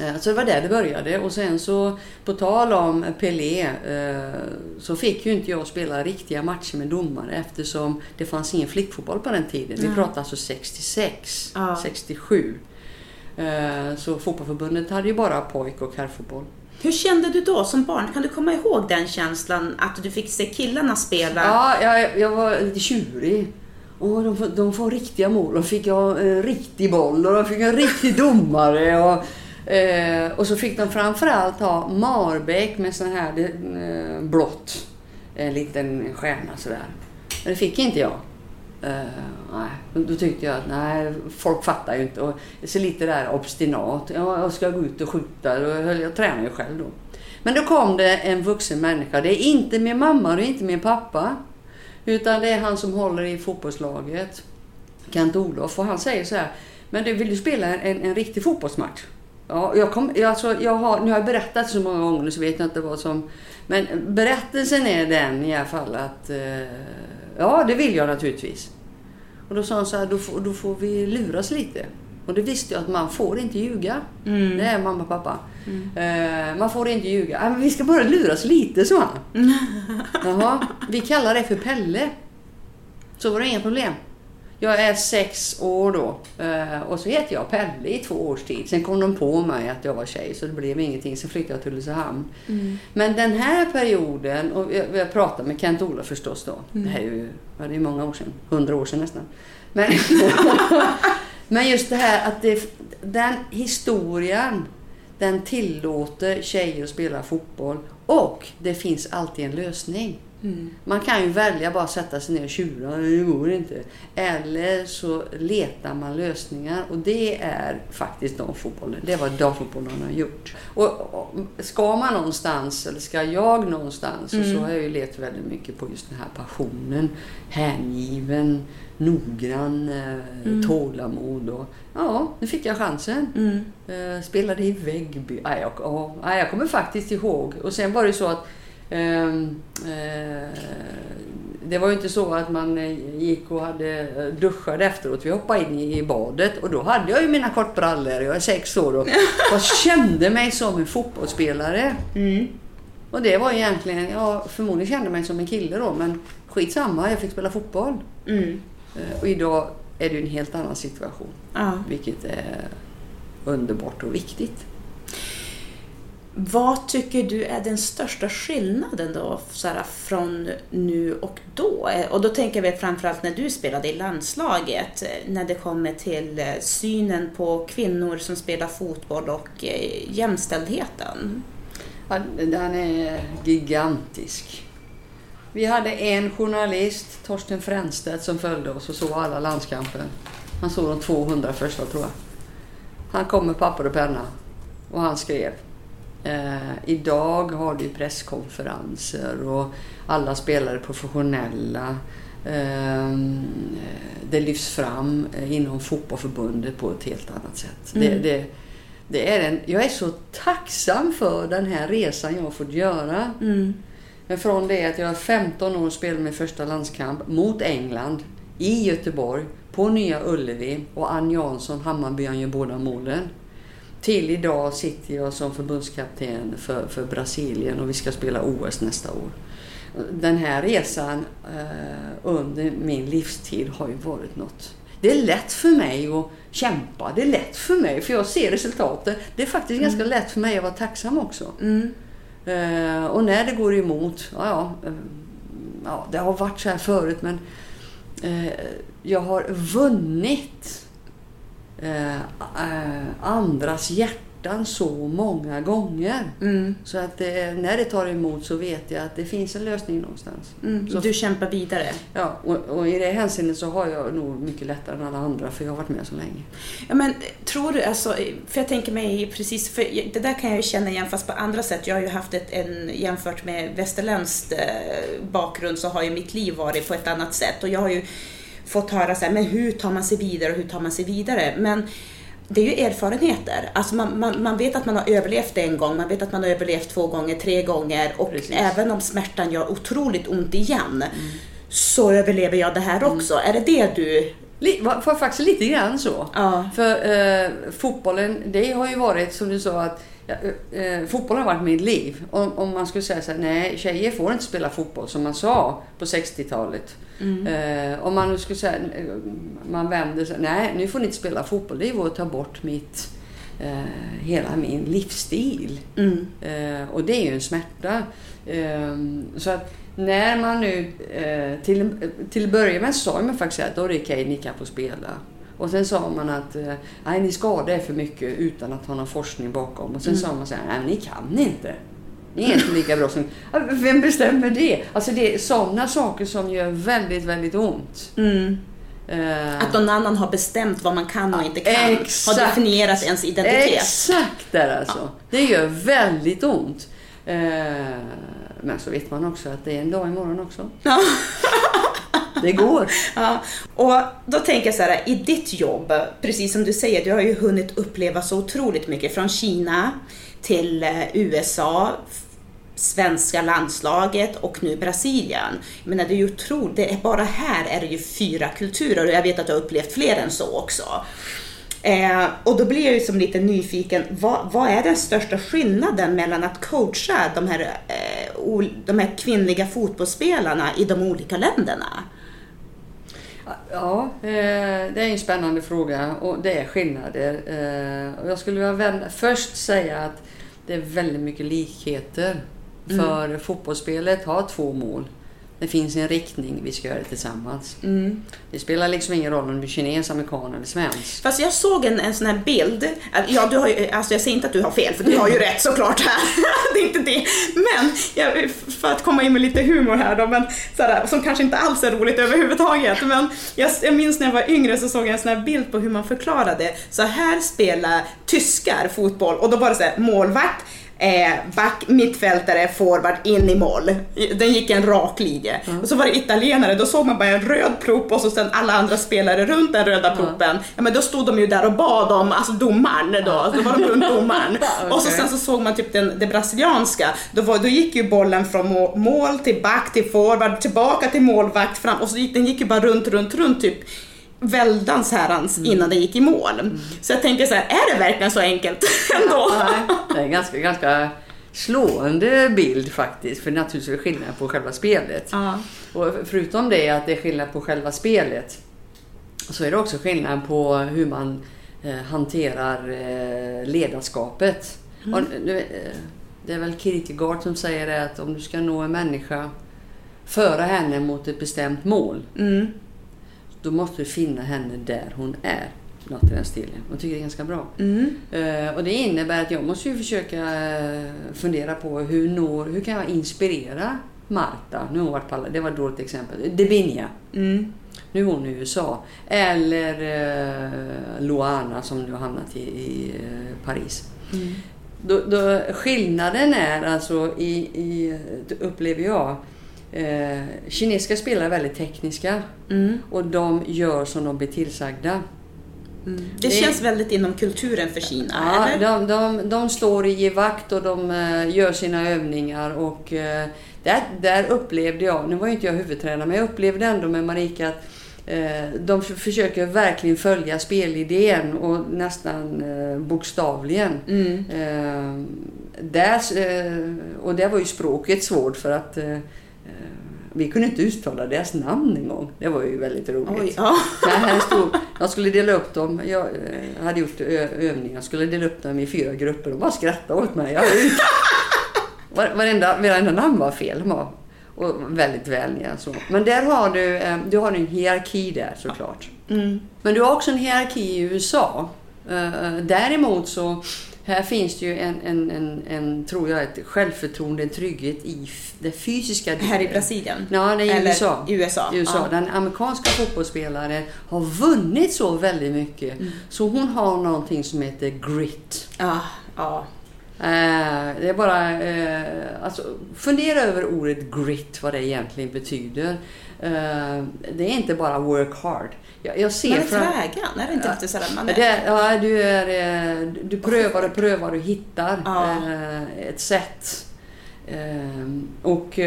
Eh, så det var där det började. Och sen så på tal om Pelé eh, så fick ju inte jag spela riktiga matcher med domare eftersom det fanns ingen flickfotboll på den tiden. Vi pratar alltså 66, Ja. 67. Eh, så fotbollförbundet hade ju bara pojk och herrfotboll. Hur kände du då som barn? Kan du komma ihåg den känslan att du fick se killarna spela? Ja, jag, jag var lite tjurig. Och de, får- de får riktiga mål. De fick ha en riktig boll och de fick en riktig domare. Och, eh, och så fick de framförallt ha Marbäck med sån här eh, blått. En liten stjärna sådär. Men det fick inte jag. Uh, nej, då- tyckte jag att nej, folk fattar ju inte. Och så lite där obstinat. Ja, jag ska gå ut och skjuta. Jag, jag tränar ju själv då. Men då kom det en vuxen människa. Det är inte min mamma och det är inte min pappa. Utan det är han som håller i fotbollslaget. Kent-Olof. Och han säger så här. Men du, vill du spela en, en riktig fotbollsmatch? Ja, jag, kom, jag, alltså, jag har, nu har jag berättat så många gånger så vet jag inte vad som... Men berättelsen är den i alla fall att eh, ja, det vill jag naturligtvis. Och då sa han så här, då får, då får vi luras lite. Och det visste jag att man får inte ljuga. Mm. Det är mamma och pappa. Eh, man får inte ljuga. Ja, men vi ska bara luras lite, sa han. [LAUGHS] Jaha, vi kallar det för Pelle. Så var det inga problem. Jag är sex år då eh, och så heter jag Pelle i två års tid. Sen kom de på mig att jag var tjej så det blev ingenting. Sen flyttade jag till Ulricehamn. Men den här perioden, och jag, jag pratade med Kent-Ola förstås då. Det här är ju ja, det är många år sedan, hundra år sedan nästan. Men, [LAUGHS] men just det här att det, den historien, den tillåter tjejer att spela fotboll och det finns alltid en lösning. Man kan ju välja bara sätta sig ner och tjura, det går inte. Eller så letar man lösningar och det är faktiskt damfotbollen. Det är vad damfotbollen har gjort. Och, och ska man någonstans, eller ska jag någonstans, och så har jag ju letat väldigt mycket på just den här passionen. Hängiven, noggrann, eh, tålamod och ja, nu fick jag chansen. Eh, spelade i Väggby. Ja, jag, ja, ja, jag kommer faktiskt ihåg. Och sen var det så att Ehm, eh, det var ju inte så att man eh, gick och hade eh, duschade efteråt. Vi hoppade in i badet och då hade jag ju mina kortbrallor. Jag är sex år och [LAUGHS] jag kände mig som en fotbollsspelare. Och det var egentligen, ja förmodligen kände jag mig som en kille då men skitsamma, jag fick spela fotboll. Mm. Eh, Och idag är det en helt annan situation. Ja. Vilket är underbart och viktigt. Vad tycker du är den största skillnaden då så här, från nu och då? Eh, Och då tänker vi framförallt när du spelade i landslaget, eh, när det kommer till synen på kvinnor som spelar fotboll och jämställdheten. Ja, den är gigantisk. Vi hade en journalist, Torsten Fränstedt, som följde oss och såg alla landskamper. Han såg de 200 första tror jag. Han kom med papper och penna och han skrev. Eh, idag har du presskonferenser och alla spelare är professionella. Eh, det lyfts fram inom fotbollförbundet på ett helt annat sätt. Det, det, det är en, jag är så tacksam för den här resan jag har fått göra. Men från det att jag var 15 år och spelade min första landskamp mot England i Göteborg på Nya Ullevi och Ann Jansson, Hammarby, gör båda målen. Till idag sitter jag som förbundskapten för, för Brasilien och vi ska spela OS nästa år. Den här resan eh, under min livstid har ju varit något. Det är lätt för mig att kämpa. Det är lätt för mig för jag ser resultatet. Det är faktiskt ganska lätt för mig att vara tacksam också. Eh, och när det går emot, ja, ja, eh, ja det har varit så här förut men eh, jag har vunnit eh, eh, hjärtan så många gånger. Så att eh, när det tar emot så vet jag att det finns en lösning någonstans. Så, Du kämpar vidare. ja, och, och i det hänseendet så har jag nog mycket lättare än alla andra för jag har varit med så länge. Ja, men tror du, alltså, för jag tänker mig precis, för det där kan jag ju känna igen fast på andra sätt. Jag har ju haft ett, en, jämfört med västerländskt eh, bakgrund så har ju mitt liv varit på ett annat sätt och jag har ju fått höra så här, men hur tar man sig vidare och hur tar man sig vidare? Men det är ju erfarenheter. Alltså man, man, man vet att man har överlevt en gång, man vet att man har överlevt två gånger, tre gånger och Precis. även om smärtan gör otroligt ont igen så överlever jag det här också. Är det det du... Var faktiskt lite grann så. Ja. För eh, fotbollen, det har ju varit som du sa att eh, fotbollen har varit mitt liv. Om, om man skulle säga så här, nej tjejer får inte spela fotboll som man sa på 60-talet. Eh, om man nu skulle säga, man vänder sig, nej nu får ni inte spela fotboll. Det är ju att ta bort mitt, eh, hela min livsstil. Eh, och det är ju en smärta. Eh, så att när man nu eh, till, till att börja med sa man faktiskt att då är det okej, ni kan få spela. Och sen sa man att nej, ni skadar er för mycket utan att ha någon forskning bakom. Och sen sa man så här, nej ni kan inte. Ni är inte lika bra som... Ja, Vem bestämmer det? Alltså det är sådana saker som gör väldigt, väldigt ont. Eh, Att någon annan har bestämt vad man kan och inte kan. Exakt. Har definierat ens identitet. Exakt där alltså. Det gör väldigt ont. Eh, men så vet man också att det är en dag imorgon också. Ja. Det går. [LAUGHS] Ja. Och då tänker jag så här, i ditt jobb, precis som du säger, du har ju hunnit uppleva så otroligt mycket. Från Kina till eh, USA, svenska landslaget och nu Brasilien. Men det är ju otroligt, det är bara här är det ju fyra kulturer och jag vet att du har upplevt fler än så också. Eh, och då blir jag ju som lite nyfiken, vad, vad, är den största skillnaden mellan att coacha de här, eh, o, de här kvinnliga fotbollsspelarna i de olika länderna? Ja, eh, det är en spännande fråga och det är skillnader. Eh, jag skulle vilja först säga att det är väldigt mycket likheter. Mm. För mm. fotbollsspelet har två mål. Det finns en riktning, vi ska göra det tillsammans. Mm. Det spelar liksom ingen roll om du är kines, amerikan eller svensk. Fast jag såg en, en sån här bild. Ja, du har ju, alltså jag säger inte att du har fel, för du har ju rätt såklart här. [LAUGHS] det är inte det. Men, jag, för att komma in med lite humor här då, men, sådär, som kanske inte alls är roligt överhuvudtaget. Men jag, jag minns när jag var yngre så såg jag en sån här bild på hur man förklarade. Så här spelar tyskar fotboll och då var det så här, målvakt eh, back, mittfältare, forward, in i mål. Den gick en rak linje. Mm. Och så var det italienare, då såg man bara en röd plop och så sen alla andra spelare runt den röda ploppen. Ja men då stod de ju där och bad om, alltså domaren då, då var de runt domaren. [LAUGHS] okay. Och så sen så såg man typ den, det brasilianska, då, var, då gick ju bollen från mål till back till forward, tillbaka till målvakt, fram och så gick den gick ju bara runt, runt, runt typ väldans herrans mm. innan det gick i mål. Mm. Så jag tänker så här, är det verkligen så enkelt [LAUGHS] ändå? Ja, det är en ganska, ganska slående bild faktiskt, för naturligtvis är det skillnad på själva spelet. Ja. Och förutom det att det är skillnad på själva spelet, så är det också skillnad på hur man eh, hanterar eh, ledarskapet. Mm. Och, eh, det är väl Kierkegaard som säger det att om du ska nå en människa, föra henne mot ett bestämt mål. Mm då måste du finna henne där hon är. Något i den stilen. Jag tycker det är ganska bra. Mm. Uh, och det innebär att jag måste ju försöka uh, fundera på hur, når, hur kan jag inspirera Marta? Nu har hon varit på alla, det var ett dåligt exempel. Debinia. Mm. Nu är hon i USA. Eller uh, Loana som nu har hamnat i, i Paris. Mm. Då, då, skillnaden är alltså, i, i, upplever jag, Eh, kinesiska spelare är väldigt tekniska mm. och de gör som de blir tillsagda. Mm. Det, det, känns väldigt inom kulturen för Kina, ja, eller? De, de, de står i vakt och de uh, gör sina övningar och uh, där, där upplevde jag, nu var ju inte jag huvudtränare, men jag upplevde ändå med Marika att de försöker verkligen följa spelidén och nästan bokstavligen. Mm. där, och där var ju språket svårt för att vi kunde inte uttala deras namn en gång. Det var ju väldigt roligt. Oj, ja. [LAUGHS] här stod, jag skulle dela upp dem. Jag eh, hade gjort övningar. Jag skulle dela upp dem i fyra grupper. De bara skrattade åt mig. Jag, [LAUGHS] varenda, varenda namn var fel. Och väldigt vänliga. Så. Men där har du, eh, du har en hierarki där såklart. Mm. Men du har också en hierarki i USA. Eh, däremot så här finns det ju en, en, en, en, tror jag, ett självförtroende, en trygghet i det fysiska delen. Här i Brasilien? Ja, nej, i Eller USA. USA. USA. Ja. Den amerikanska fotbollsspelaren har vunnit så väldigt mycket. Mm. Så hon har någonting som heter grit. Ja, ja. Eh, det är bara... Eh, alltså, fundera över ordet grit, vad det egentligen betyder. Eh, det är inte bara work hard. Jag, jag ser man är trägen, är det inte lite sådär man är? Det, ja, du, är, eh, du prövar och prövar och hittar ja. eh, ett sätt. Eh, och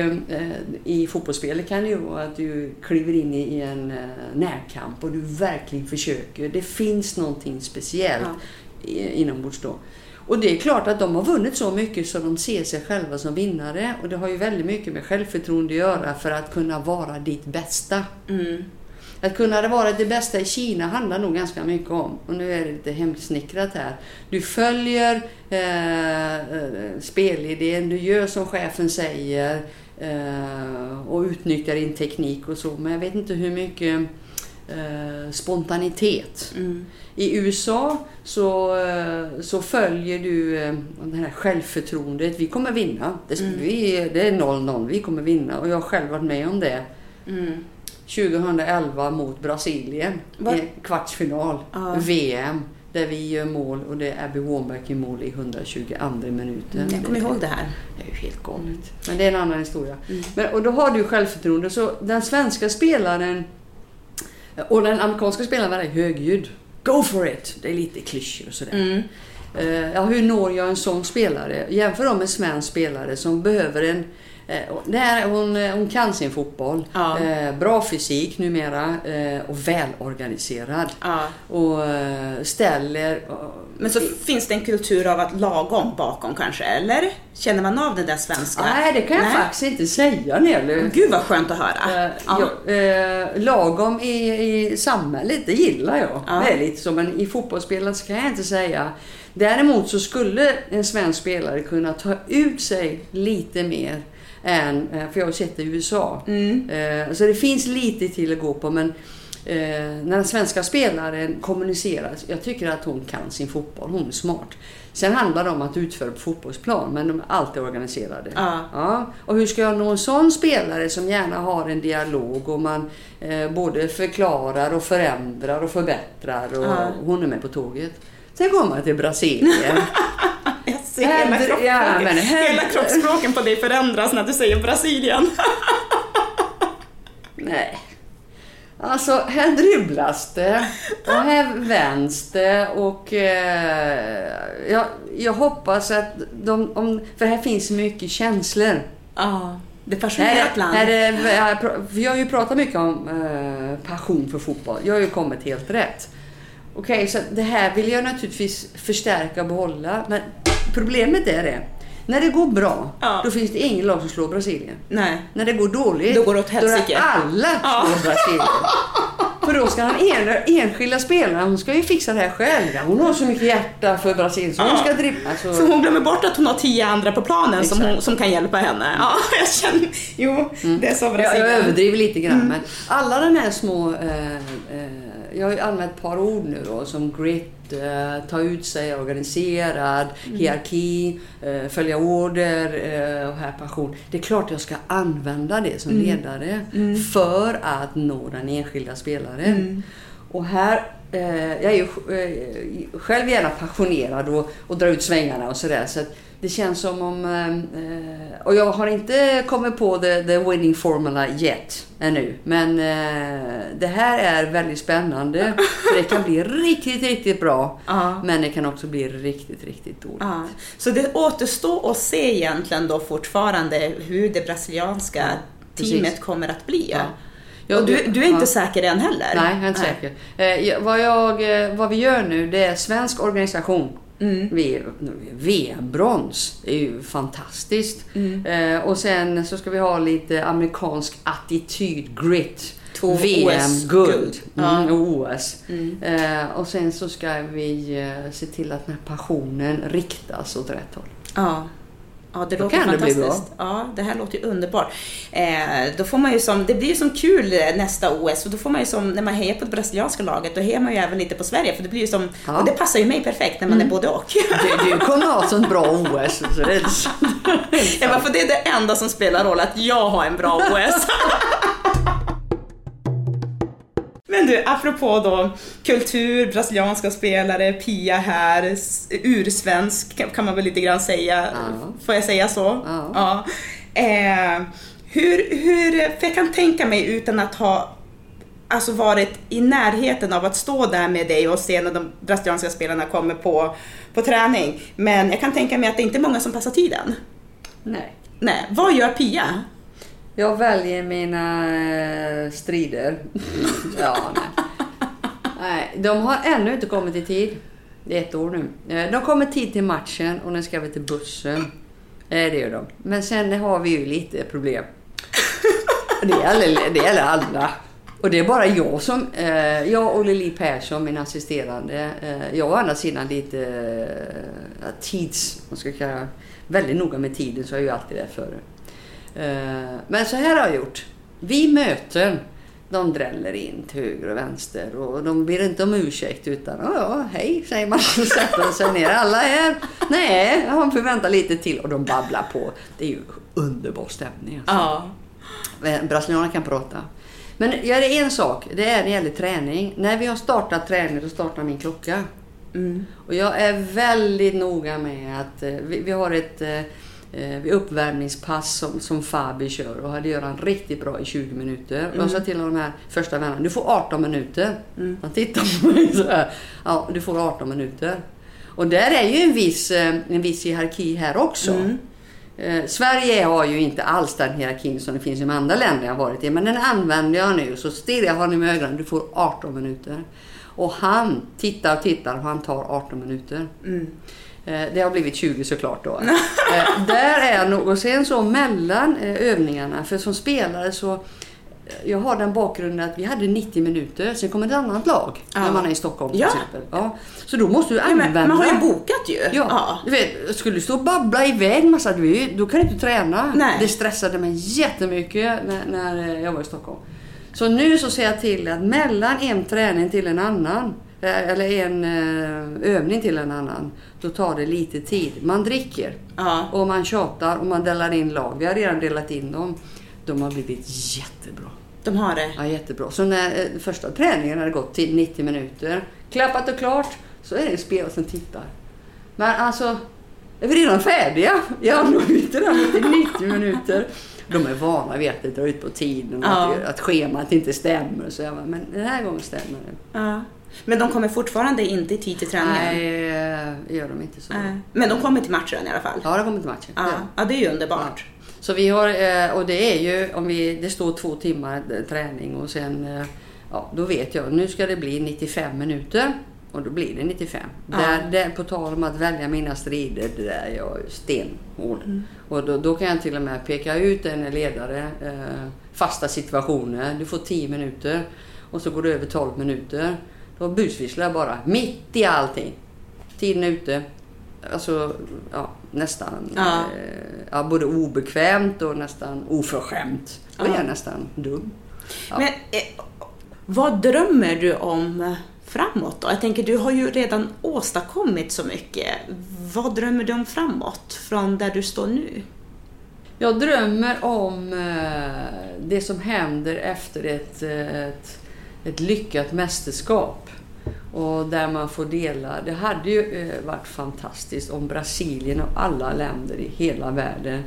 i fotbollsspelet kan det ju vara att du kliver in i en närkamp och du verkligen försöker. Det finns någonting speciellt ja. inombords då. Och det är klart att de har vunnit så mycket så de ser sig själva som vinnare. Och det har ju väldigt mycket med självförtroende att göra för att kunna vara ditt bästa. Mm. Att kunna vara det bästa i Kina handlar nog ganska mycket om, och nu är det lite hemsnickrat här, du följer eh, eh, spelidén, du gör som chefen säger eh, och utnyttjar din teknik och så, men jag vet inte hur mycket eh, spontanitet. Mm. I USA så, eh, så följer du eh, det här självförtroendet. Vi kommer vinna. Det, mm. vi, det är 0-0. Vi kommer vinna. Och jag har själv varit med om det. Mm. 2011 mot Brasilien Var? i kvartsfinal, ja. VM. Där vi gör mål och det är Abby Wånberg i mål i 122 minuten. Mm, jag kommer ihåg det här. Det är ju helt galet. Men det är en annan historia. Mm. Men, och då har du självförtroende. Så den svenska spelaren och den amerikanska spelaren var högljudd. Go for it! Det är lite klyschor och sådär. Mm. Eh, ja, hur når jag en sån spelare? Jämför dem med en svensk spelare som behöver en eh, det här, hon, eh, hon kan sin fotboll. Ja. Eh, bra fysik numera eh, och välorganiserad. Ja. Och eh, ställer... Men så finns det en kultur av att lagom bakom kanske, eller? Känner man av den där svenska? Nej, det kan jag Nej. faktiskt inte säga Nelly. Gud vad skönt att höra. Eh, Ja. ja, eh, lagom i, i samhället, det gillar jag. Ja. Det är lite så, men i fotbollsspelet så kan jag inte säga. Däremot så skulle en svensk spelare kunna ta ut sig lite mer än, eh, för jag har sett det i USA. Mm. Eh, Så det finns lite till att gå på, men eh, när den svenska spelaren kommunicerar, jag tycker att hon kan sin fotboll, hon är smart. Sen handlar det om att utföra på fotbollsplan, men de är alltid organiserade. Ja. Ja, och hur ska jag nå en sån spelare som gärna har en dialog och man eh, både förklarar och förändrar och förbättrar och Ja. hon är med på tåget. Sen kommer man till Brasilien. [LAUGHS] Här- hela ja, kroppsspråken. men Hela kroppsspråken på dig förändras när du säger Brasilien. [LAUGHS] Nej. Alltså, här dribblas det och här vänds det och eh, jag, jag hoppas att de, om, för här finns mycket känslor. Ja, det är passionerat land. här är, jag har ju pratat mycket om eh, passion för fotboll. Jag har ju kommit helt rätt. Okej, så det här vill jag naturligtvis förstärka och behålla. Men problemet är det. När det går bra, Ja. då finns det ingen lag som slår Brasilien. Nej. När det går dåligt, Då går det åt helsike. alla slår Brasilien. För då ska den en, enskilda spelaren, hon ska ju fixa det här själv. Hon har så mycket hjärta för Brasilien så hon Ja. ska dribbla. Så... Så hon glömmer bort att hon har tio andra på planen som, hon, som kan hjälpa henne. Ja, [LAUGHS] jag känner... Jo, det är så Jag, Brasilien. jag överdriver lite grann men alla de här små... Eh, eh, jag har ju använt ett par ord nu då som grit, eh, ta ut sig, organiserad, hierarki, eh, följa order eh, och här passion. Det är klart jag ska använda det som ledare för att nå den enskilda spelaren. Och här, eh, jag är ju eh, själv gärna passionerad och, och drar ut svängarna och sådär. Så det känns som om... Eh, och jag har inte kommit på the, the winning formula yet ännu. Men eh, det här är väldigt spännande. [LAUGHS] För det kan bli riktigt, riktigt bra. Ja. Men det kan också bli riktigt, riktigt dåligt. Ja. Så det återstår att se egentligen då fortfarande hur det brasilianska precis. teamet kommer att bli. Ja. Ja, och du, du- är inte ja. säker än heller? Nej, jag är inte säker. Eh, jag- vad, jag, eh, vad vi gör nu, det är svensk organisation. Mm. Vi VM-brons. Det är ju fantastiskt. Mm. Eh, och sen så ska vi ha lite amerikansk attityd, grit. Två VM-guld mm, och OS. Mm. Eh, och sen så ska vi eh, se till att den här passionen riktas åt rätt håll. Ja. Ja, det Då låter kan det bli fantastiskt. Ja, det här låter ju underbart. Eh, då får man ju som, det blir ju som kul eh, nästa OS och då får man ju som, när man hejar på det brasilianska laget, då hejar man ju även lite på Sverige för det blir ju som, Ja. och det passar ju mig perfekt när man är både och. Du, du kommer ha sånt bra OS. Så det är Ja, för det är det enda som spelar roll, att jag har en bra OS. [LAUGHS] Men du, apropå då kultur, brasilianska spelare, Pia här, ursvensk kan- man väl lite grann säga. Ja. Får jag säga så? Ja. Eh, hur, hur, för jag kan tänka mig utan att ha alltså varit i närheten av att stå där med dig och se när de brasilianska spelarna kommer på, på träning. Men jag kan tänka mig att det inte är många som passar tiden. Nej. Nej, vad gör Pia? Jag väljer mina eh, strider. ja, nej. nej. De har ännu inte kommit i tid. Det är ett år nu. Eh, De kommer tid till matchen och nu ska vi till bussen. Eh, Det gör de. Men sen har vi ju lite problem. Det gäller, det gäller alla. Och det är bara jag som... Eh, jag och Lili Persson, min assisterande. Eh, jag å andra sidan lite eh, tids... Man ska kalla väldigt noga med tiden så är jag ju alltid där före. Eh, Men så här har jag gjort. Vi möten, de dräller in till höger och vänster och de ber inte om ursäkt utan ja, ja, hej säger man [LAUGHS] och sätter sig ner. Alla är nej, han får vänta lite till och de babblar på. Det är ju underbar stämning. Alltså. Ja. Eh, Brasilianerna kan prata. Men jag är en sak, det är när det gäller träning. När vi har startat träning då startar min klocka. Mm. Och jag är väldigt noga med att eh, vi, vi har ett eh, vid uppvärmningspass som, som Fabi kör och det gör han riktigt bra i 20 minuter. Och jag sa till honom här första vändan, du får 18 minuter. Han tittar på mig så här. Ja, du får 18 minuter. Och där är ju en viss, eh, en viss hierarki här också. Mm. Eh, Sverige har ju inte alls den hierarkin som det finns i de andra länderna jag varit i. Men den använder jag nu. Så stirrar jag honom i ögonen. Du får 18 minuter. Och han tittar och tittar och han tar 18 minuter. Mm. Eh, Det har blivit 20 såklart då. [LAUGHS] Eh, Där är nog, och sen så mellan eh, övningarna, för som spelare så jag har den bakgrunden att vi hade 90 minuter, sen kommer ett annat lag Ja. när man är i Stockholm till Ja. exempel. Ja. Så då måste du Ja, använda... men, man har ju bokat ju. Ja, du vet, skulle du stå och babbla iväg massa, du, då kan du inte träna. Nej. Det stressade mig jättemycket när, när jag var i Stockholm. Så nu så ser jag till att mellan en träning till en annan, eller en eh, övning till en annan, då tar det lite tid. Man dricker Ja. och man tjatar och man delar in lag. Vi har redan delat in dem. De har blivit jättebra. De har det. Ja, jättebra. Så när eh, första träningen hade gått till 90 minuter, klappat och klart, så är det en spelare som tittar. Men alltså, är vi redan färdiga? Ja, då är vi till 90 minuter. De är vana vid att det drar ut på tiden och Ja. att, att schemat inte stämmer. Så jag bara, men den här gången stämmer det. Ja. Men de kommer fortfarande inte i tid till träningen? Nej, det gör de inte så. Nej. Men de kommer till matchen i alla fall? Ja, det kommer till matchen. Ja, Ja. ja det är ju underbart. Så vi har, eh, och det är ju, om vi, det står två timmar eh, träning och sen, eh, ja då vet jag, nu ska det bli 95 minuter. Och då blir det 95. Ja. Där, där, på tal om att välja mina strider, det där är jag stenhård. Mm. Och då, då kan jag till och med peka ut en ledare, eh, fasta situationer. Du får 10 minuter och så går det över 12 minuter. Då busvisslar jag bara, mitt i allting. Tiden är ute. Alltså, ja, nästan Ja. eh, ja, både obekvämt och nästan oförskämt. Och Ja. nästan dum. Ja. Men eh, vad drömmer du om framåt då? Jag tänker, du har ju redan åstadkommit så mycket. Vad drömmer du om framåt, från där du står nu? Jag drömmer om eh, det som händer efter ett, eh, ett, ett lyckat mästerskap. Och där man får dela. Det hade ju eh, varit fantastiskt om Brasilien och alla länder i hela världen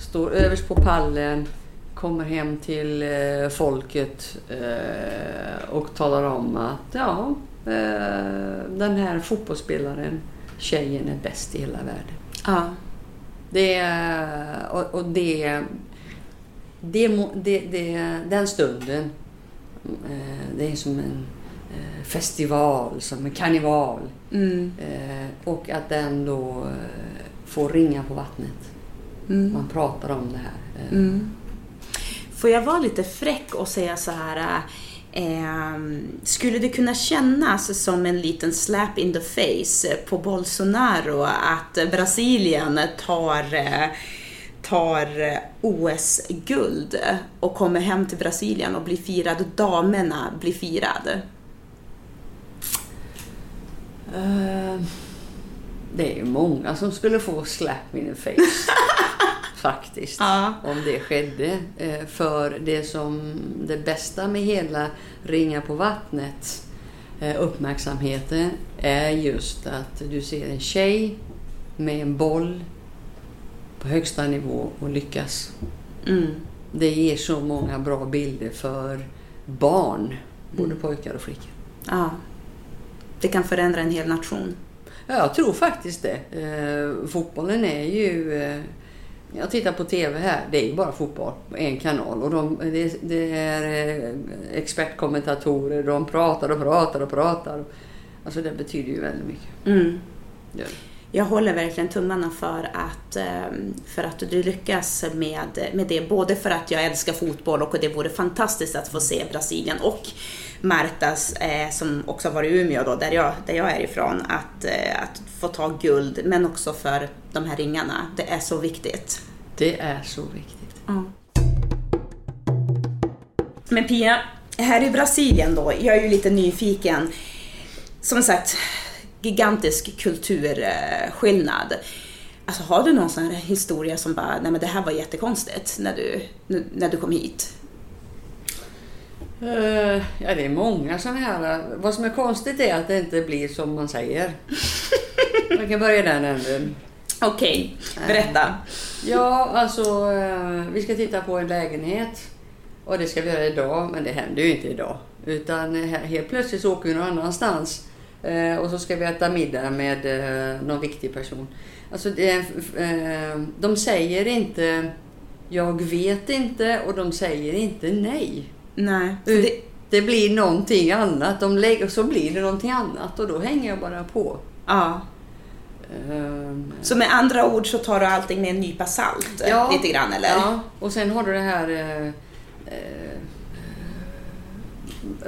står överst på pallen, kommer hem till eh, folket eh, och talar om att ja, den här fotbollsspelaren, tjejen är bäst i hela världen. Ja. Det, är- och, och det, det, det, det, den stunden, det är som en eh, festival, som en karneval. Mm. Eh, Och att den då eh, får ringa på vattnet. Mm. Man pratar om det här. Eh, Mm. Får jag vara lite fräck och säga så här. ehm, skulle det kunna kännas som en liten slap in the face på Bolsonaro att Brasilien tar, eh, tar eh, OS-guld och kommer hem till Brasilien och blir firad, damerna blir firade? Eh, Det är ju många som skulle få slap in the face. [LAUGHS] Faktiskt. Ja. Om det skedde. Eh, För det som det bästa med hela Ringa på vattnet uppmärksamheten är just att du ser en tjej med en boll på högsta nivå och lyckas. Mm. Det ger så många bra bilder för barn, både pojkar och flickor. Ja. Det kan förändra en hel nation. Ja, jag tror faktiskt det. Eh, fotbollen är ju... Eh, jag tittar på TV här, det är ju bara fotboll på en kanal. Och de, det, det är eh, expertkommentatorer, de pratar och pratar och pratar. Alltså det betyder ju väldigt mycket. Mm. Det. Jag håller verkligen tummarna för att, ehm, för att du lyckas med, med det. Både för att jag älskar fotboll och det vore fantastiskt att få se Brasilien och Martas, eh, som också var i Umeå då, där jag, där jag är ifrån, att, eh, att få ta guld. Men också för de här ringarna. Det är så viktigt. det är så viktigt. Men Pia, här i Brasilien då, jag är ju lite nyfiken. Som sagt, gigantisk kulturskillnad. Alltså har du någon sån här historia som bara, nej men det här var jättekonstigt när du, när du kom hit? Eh, ja, det är många sådana här. Vad som är konstigt är att det inte blir som man säger. [LAUGHS] Man kan börja den änden. Okej, berätta. Ja, alltså eh, vi ska titta på en lägenhet. Och det ska vi göra idag, men det händer ju inte idag. Utan eh, helt plötsligt så åker vi någon annanstans Eh, och så ska vi äta middag med eh, någon viktig person. Alltså, det, eh, de säger inte jag vet inte och de säger inte nej. Nej. Det, Det, blir någonting annat. De lägger, så blir det någonting annat och då hänger jag bara på. ja. Ehm, Så med andra ord så tar du allting med en nypa salt eh, Ja. lite grann eller? Ja, och sen har du det här eh, eh,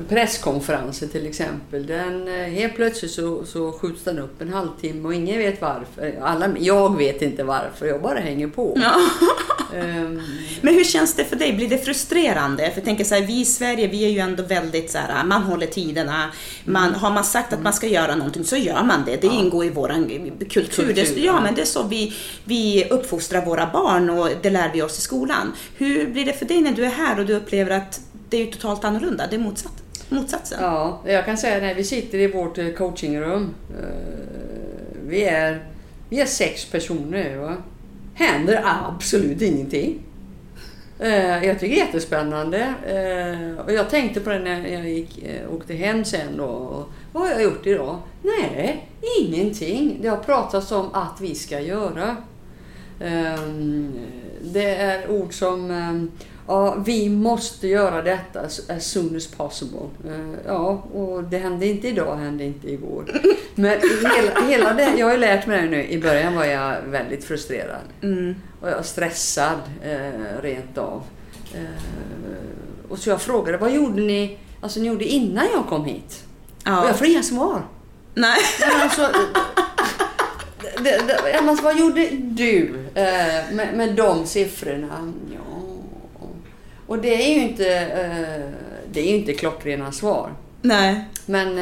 presskonferenser till exempel. Den, eh, helt plötsligt så, så skjuts den upp en halvtimme och ingen vet varför. Alla, jag vet inte varför, jag bara hänger på. Ja. [LAUGHS] Ehm, Men hur känns det för dig? Blir det frustrerande? För jag tänker så här, vi i Sverige, vi är ju ändå väldigt så här, man håller tiderna. Man, har man sagt att man ska göra någonting så gör man det. Det ingår i våran kultur. Kultur, det, ja, ja. men det är så vi, vi uppfostrar våra barn och det lär vi oss i skolan. Hur blir det för dig när du är här och du upplever att det är ju totalt annorlunda? Det är motsatt, motsatsen. Ja, jag kan säga när vi sitter i vårt eh, coachingrum. Eh, vi är, vi är sex personer. Va? Händer absolut ingenting. Eh, jag tycker det är jättespännande. Och jag tänkte på det när jag gick, åkte hem sen då. Vad har jag gjort idag? Nej, ingenting. Det har pratats om att vi ska göra. Ehm, det är ord som ehm, ja, vi måste göra detta as soon as possible. Eh, Ja, och det hände inte idag, hände inte igår. Men hela, hela det, jag har ju lärt mig det nu. I början var jag väldigt frustrerad. Mm. Och jag stressad eh, rent av. Eh, och så jag frågade, vad gjorde ni, alltså ni gjorde innan jag kom hit? Och Ja. jag får inga svar. Nej. Men alltså, det, det, men vad gjorde du eh, med, med de siffrorna? Ja. Och det är ju inte, eh, det är inte klockrena svar. Nej. Men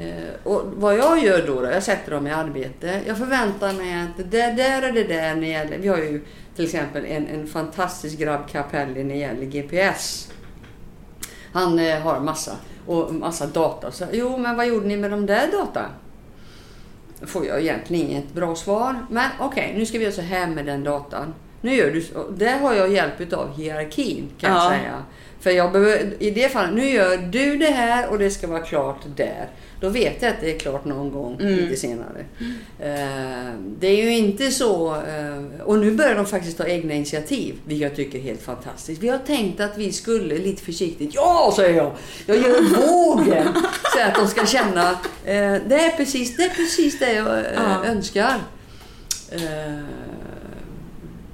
eh, och vad jag gör då, då, jag sätter dem i arbete. Jag förväntar mig att det där är det där när det gäller, vi har ju till exempel en, en fantastisk grabb Capelli när det gäller GPS. Han eh, har massa, och massa data. Så, jo, men vad gjorde ni med de där data? Får jag egentligen inget bra svar. Men okej, nu ska vi göra så här med den datan. Nu gör du så. Där har jag hjälp av hierarkin kan Ja. jag säga. För jag behöver, i det fallet, nu gör du det här och det ska vara klart där. Då vet jag att det är klart någon gång lite senare. Eh, det är ju inte så, eh, och nu börjar de faktiskt ta egna initiativ, vilket jag tycker är helt fantastiskt. Vi har tänkt att vi skulle lite försiktigt, ja säger jag, jag gör vågen. [LAUGHS] Så att de ska känna, eh, det, är precis, det är precis det jag Ja. önskar.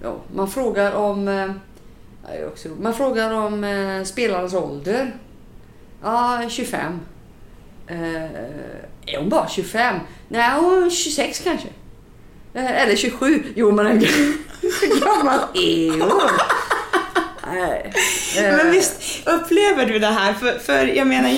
Ja, man frågar om eh, också, man frågar om eh, spelarens ålder. Ja, 25. Eh, är hon bara 25? Nej, hon är 26 kanske. Eh, eller 27. Jo, men hur [LAUGHS] gammal är hon? Nej. Men visst upplever du det här? För, för jag menar,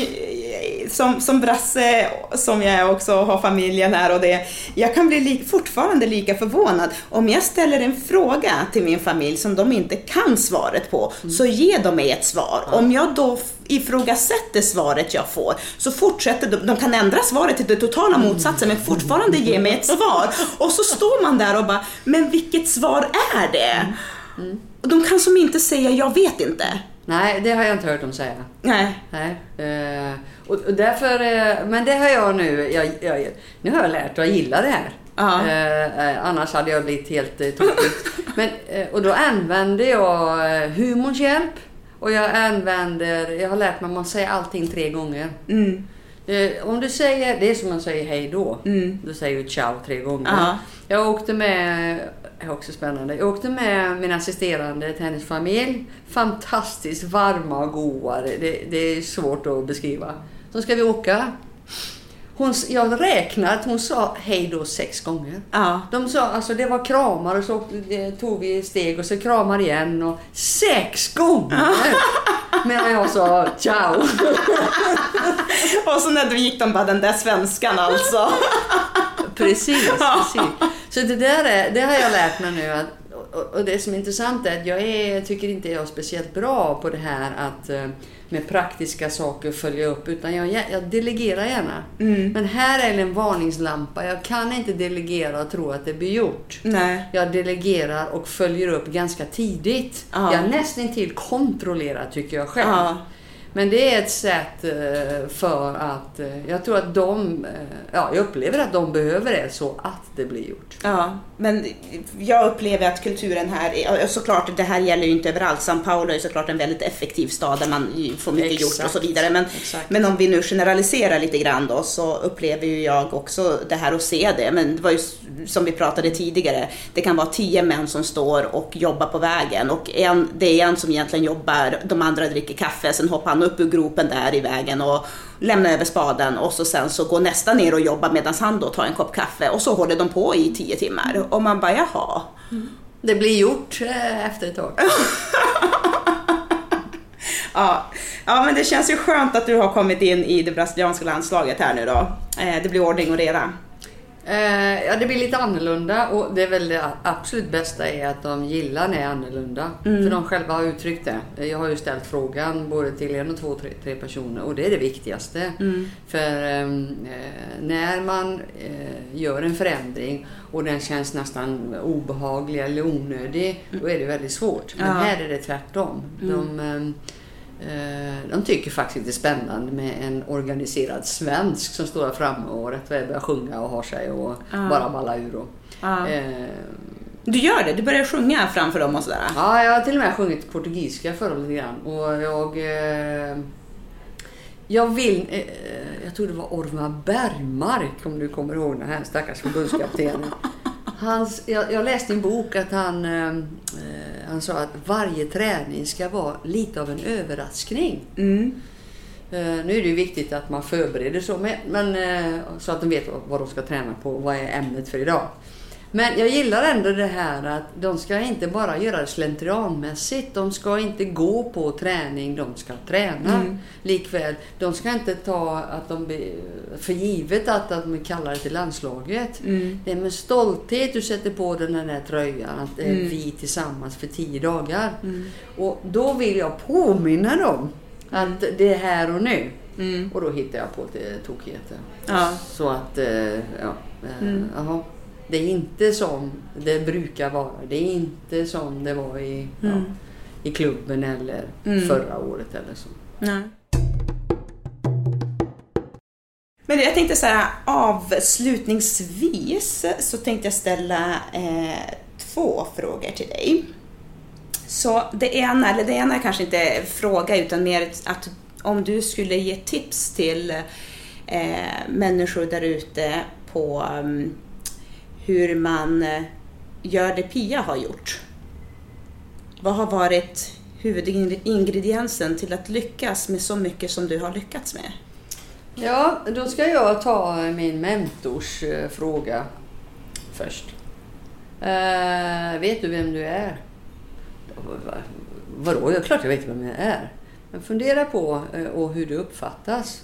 som, som brasse som jag är också har familjen här och det, jag kan bli li, fortfarande lika förvånad. Om jag ställer en fråga till min familj som de inte kan svaret på, så ger de mig ett svar. Om jag då ifrågasätter svaret jag får, så fortsätter de, de kan ändra svaret till det totala motsatsen, men fortfarande ge mig ett svar. Och så står man där och bara, men vilket svar är det? Och de kan som inte säga, jag vet inte. Nej, det har jag inte hört dem säga. Nej. Nej. Eh, och, och därför, eh, men det har jag nu, jag, jag, nu har jag lärt att jag gillar det här. Eh, eh, annars hade jag blivit helt eh, tokig. [LAUGHS] men, eh, och då använder jag eh, humorns hjälp. Och jag använder, jag har lärt mig att man säger allting tre gånger. Mm. Eh, om du säger, det är som man säger hej då. Mm. Du säger ju ciao tre gånger. Ja. Jag åkte med, det är också spännande, jag åkte med min assisterande till hennes familj. Fantastiskt varma och goa, det, det är svårt att beskriva. Så ska vi åka. Hon, jag räknade att hon sa hej då sex gånger. Ja. De sa, alltså det var kramar och så det tog vi steg och så kramar igen och sex gånger! [LAUGHS] Medan jag sa ciao. [LAUGHS] Och så när du gick de bara, den där svenskan alltså. [LAUGHS] Precis, precis. Så det där är, det har jag lärt mig nu. Att, och, och det som är intressant är att jag är, tycker inte jag är speciellt bra på det här att eh, med praktiska saker följa upp. Utan jag, jag delegerar gärna. Men här är en varningslampa. Jag kan inte delegera och tro att det blir gjort. Nej. Jag delegerar och följer upp ganska tidigt. Ja. Jag nästan till kontrollerar tycker jag själv. Ja. Men det är ett sätt eh, för att, eh, jag tror att de, eh, ja jag upplever att de behöver det så att det blir gjort. Ja, men jag upplever att kulturen här, är- såklart det här gäller ju inte överallt. São Paulo är såklart en väldigt effektiv stad där man får mycket gjort och så Exakt. vidare. Men, Exakt. men om vi nu generaliserar lite grann då så upplever ju jag också det här att se det. Men det var ju som vi pratade tidigare, det kan vara tio män som står och jobbar på vägen och en, det är en som egentligen jobbar, de andra dricker kaffe, sen hoppar han upp ur gropen där i vägen och lämnar över spaden och så sen så går nästa ner och jobbar medan han då tar en kopp kaffe och så håller de på i tio timmar och man bara jaha. Det blir gjort eh, efter ett tag. [LAUGHS] Ja, ja, men det känns ju skönt att du har kommit in i det brasilianska landslaget här nu då. Eh, Det blir ordning och reda. Eh, ja, det blir lite annorlunda och det är väl det absolut bästa är att de gillar när det är annorlunda. För de själva har uttryckt det. Jag har ju ställt frågan både till en och två, tre, tre personer och det är det viktigaste. För ehm, eh, när man eh, gör en förändring och den känns nästan obehaglig eller onödig, då är det väldigt svårt. Men Ja. här är det tvärtom. De, ehm, Eh, De tycker faktiskt det är spännande med en organiserad svensk som står där framme och rätt väl börjar sjunga och har sig och Ja. bara ballar ur. Och, Ja. eh, Du gör det, du börjar sjunga framför dem och sådär. ja, jag har till och med sjungit portugisiska för dem lite grann. Och jag, eh, jag vill, eh, jag tror det var Orvar Bergmark om du kommer ihåg den här stackars förbundskaptenen. [LAUGHS] Hans, jag, jag läste i en bok att han, eh, eh, han sa att varje träning ska vara lite av en överraskning. Mm. Eh, nu är det ju viktigt att man förbereder så, men, men, eh, så att de vet vad, vad de ska träna på och vad är ämnet för idag. Men jag gillar ändå det här att de ska inte bara göra det slentrianmässigt. De ska inte gå på träning, de ska träna. Mm. Likväl, de ska inte ta att de blir för givet att, att de är kallade till landslaget. Mm. Det är med stolthet du sätter på den där tröjan, att det är Mm. vi tillsammans för tio dagar. Mm. Och då vill jag påminna dem att det är här och nu. Mm. Och då hittar jag på lite tokigheter. Ja. Så att, eh, ja, eh, Mm. jaha. Det är inte som det brukar vara. Det är inte som det var i, ja, Mm. i klubben eller Mm. förra året eller så. Nej. Men jag tänkte så här, avslutningsvis så tänkte jag ställa eh, två frågor till dig. Så det ena, eller det ena är kanske inte fråga utan mer att om du skulle ge tips till eh, människor där ute på um, hur man eh, gör det Pia har gjort. Vad har varit huvudingrediensen till att lyckas med så mycket som du har lyckats med? Ja, då ska jag ta min mentors eh, fråga först. Uh, vet du vem du är? Vadå? Det är klart jag vet vem jag är. Men fundera på uh, och hur du uppfattas.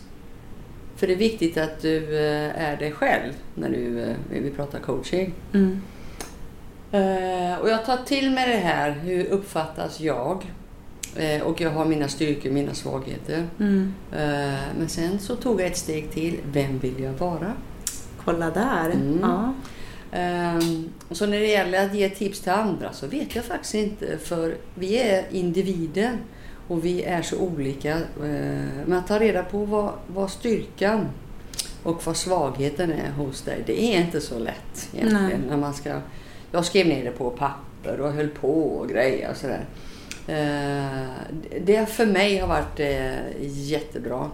För det är viktigt att du eh, är dig själv när du, eh, vi pratar coaching. Mm. Eh, och jag tar till mig det här, hur uppfattas jag? Och jag har mina styrkor, mina svagheter. Mm. Men sen så tog jag ett steg till. Vem vill jag vara? Kolla där. Mm. Ja. Ehm, så när det gäller att ge tips till andra så vet jag faktiskt inte. För vi är individer och vi är så olika. Eh, Men att ta reda på vad, vad styrkan och vad svagheten är hos dig, det är inte så lätt egentligen. Nej. När man ska, jag skrev ner det på papper och höll på och grejer och sådär. Eh, Det för mig har varit eh, jättebra.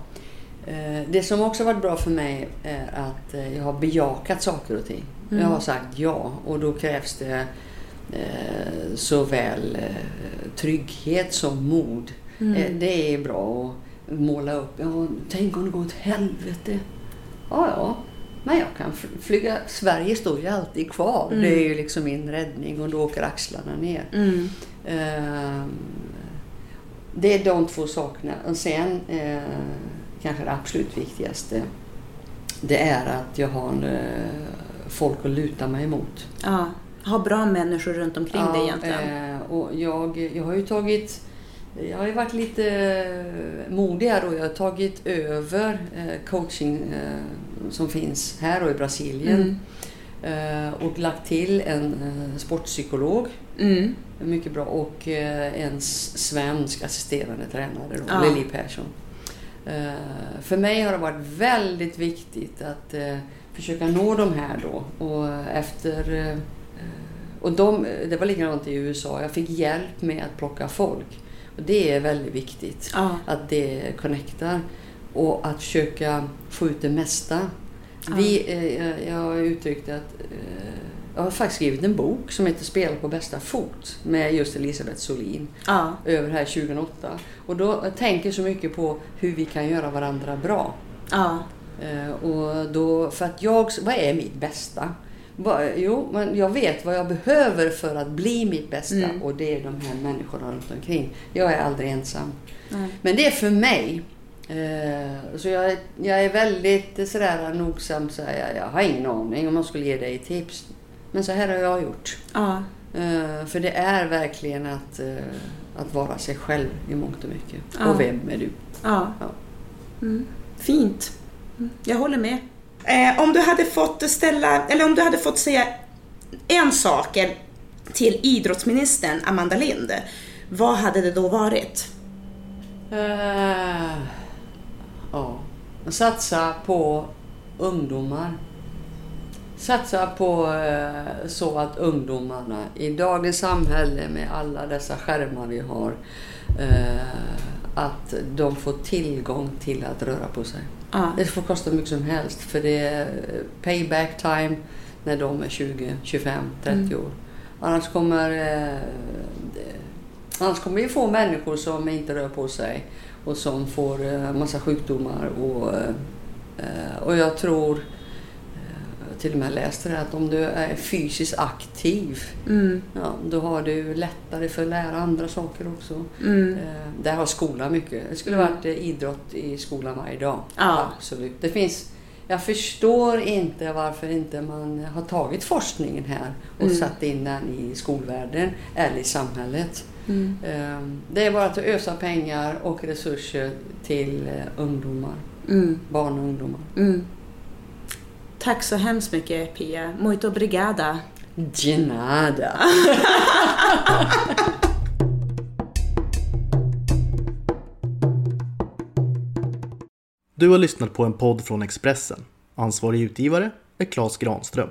Det som också varit bra för mig är att jag har bejakat saker och ting. Mm. Jag har sagt ja och då krävs det såväl trygghet som mod. Mm. Eh, Det är bra att måla upp. Ja, tänk om det går åt helvete. Ja, ja. Men jag kan fl- flyga. Sverige står ju alltid kvar. Mm. Det är ju liksom min räddning och då åker axlarna ner. Mm. Ehm, det är de två sakerna. Och sen eh, kanske det absolut viktigaste. Det är att jag har eh, folk att luta mig emot. Ja. Ha bra människor runt omkring dig egentligen. och jag, jag har ju tagit jag har ju varit lite eh, modig här och jag har tagit över eh, coaching eh, som finns här och i Brasilien. Mm. Och lagt till en sportpsykolog Mm. mycket bra. Och en svensk assisterande tränare, Ja. Lili Persson. För mig har det varit väldigt viktigt att försöka nå de här då. Och efter... Och de, det var likadant i USA. Jag fick hjälp med att plocka folk. Det är väldigt viktigt. Ja. Att det connectar. Och att försöka få ut det mesta. Ja. Vi, eh, jag uttryckte att eh, jag har faktiskt skrivit en bok som heter Spela på bästa fot med just Elisabeth Solin Ja. över här 2008. Och då tänker jag så mycket på hur vi kan göra varandra bra. Ja. Eh, och då, för att jag, vad är mitt bästa? Jo, men jag vet vad jag behöver för att bli mitt bästa Mm. och det är de här människorna runt omkring. Jag är aldrig ensam. Nej. Men det är för mig. Eh, så jag, jag är väldigt sådär nogsam. Så jag, jag har ingen aning om jag skulle ge dig tips. Men så här har jag gjort. Ja. Eh, för det är verkligen att, eh, att vara sig själv i mångt och mycket. Ja. Och vem är du? Ja. Ja. Mm. Fint. Mm. Jag håller med. Eh, om du hade fått ställa, eller om du hade fått säga en sak till idrottsministern Amanda Lind, vad hade det då varit? Eh, ja. Satsa på ungdomar. Satsa på eh, så att ungdomarna i dagens samhälle med alla dessa skärmar vi har eh, att de får tillgång till att röra på sig. Ja. Det får kosta mycket som helst för det är payback time när de är 20, 25, 30 år. Annars kommer, eh, annars kommer vi få människor som inte rör på sig och som får eh, massa sjukdomar. Och, eh, och jag tror, till och med läste det, att om du är fysiskt aktiv Mm. Ja, då har du lättare för att lära andra saker också. Mm. Eh, där har skolan mycket. Det skulle Mm. varit eh, idrott i skolan varje dag. Ja. Absolut. Det finns, jag förstår inte varför inte man har tagit forskningen här och Mm. satt in den i skolvärlden eller i samhället. Mm. Eh, det är bara att ösa pengar och resurser till eh, ungdomar, Mm. barn och ungdomar. Mm. Tack så hemskt mycket Pia. Muito obrigada. De nada. Du har lyssnat på en podd från Expressen. Ansvarig utgivare är Klas Granström.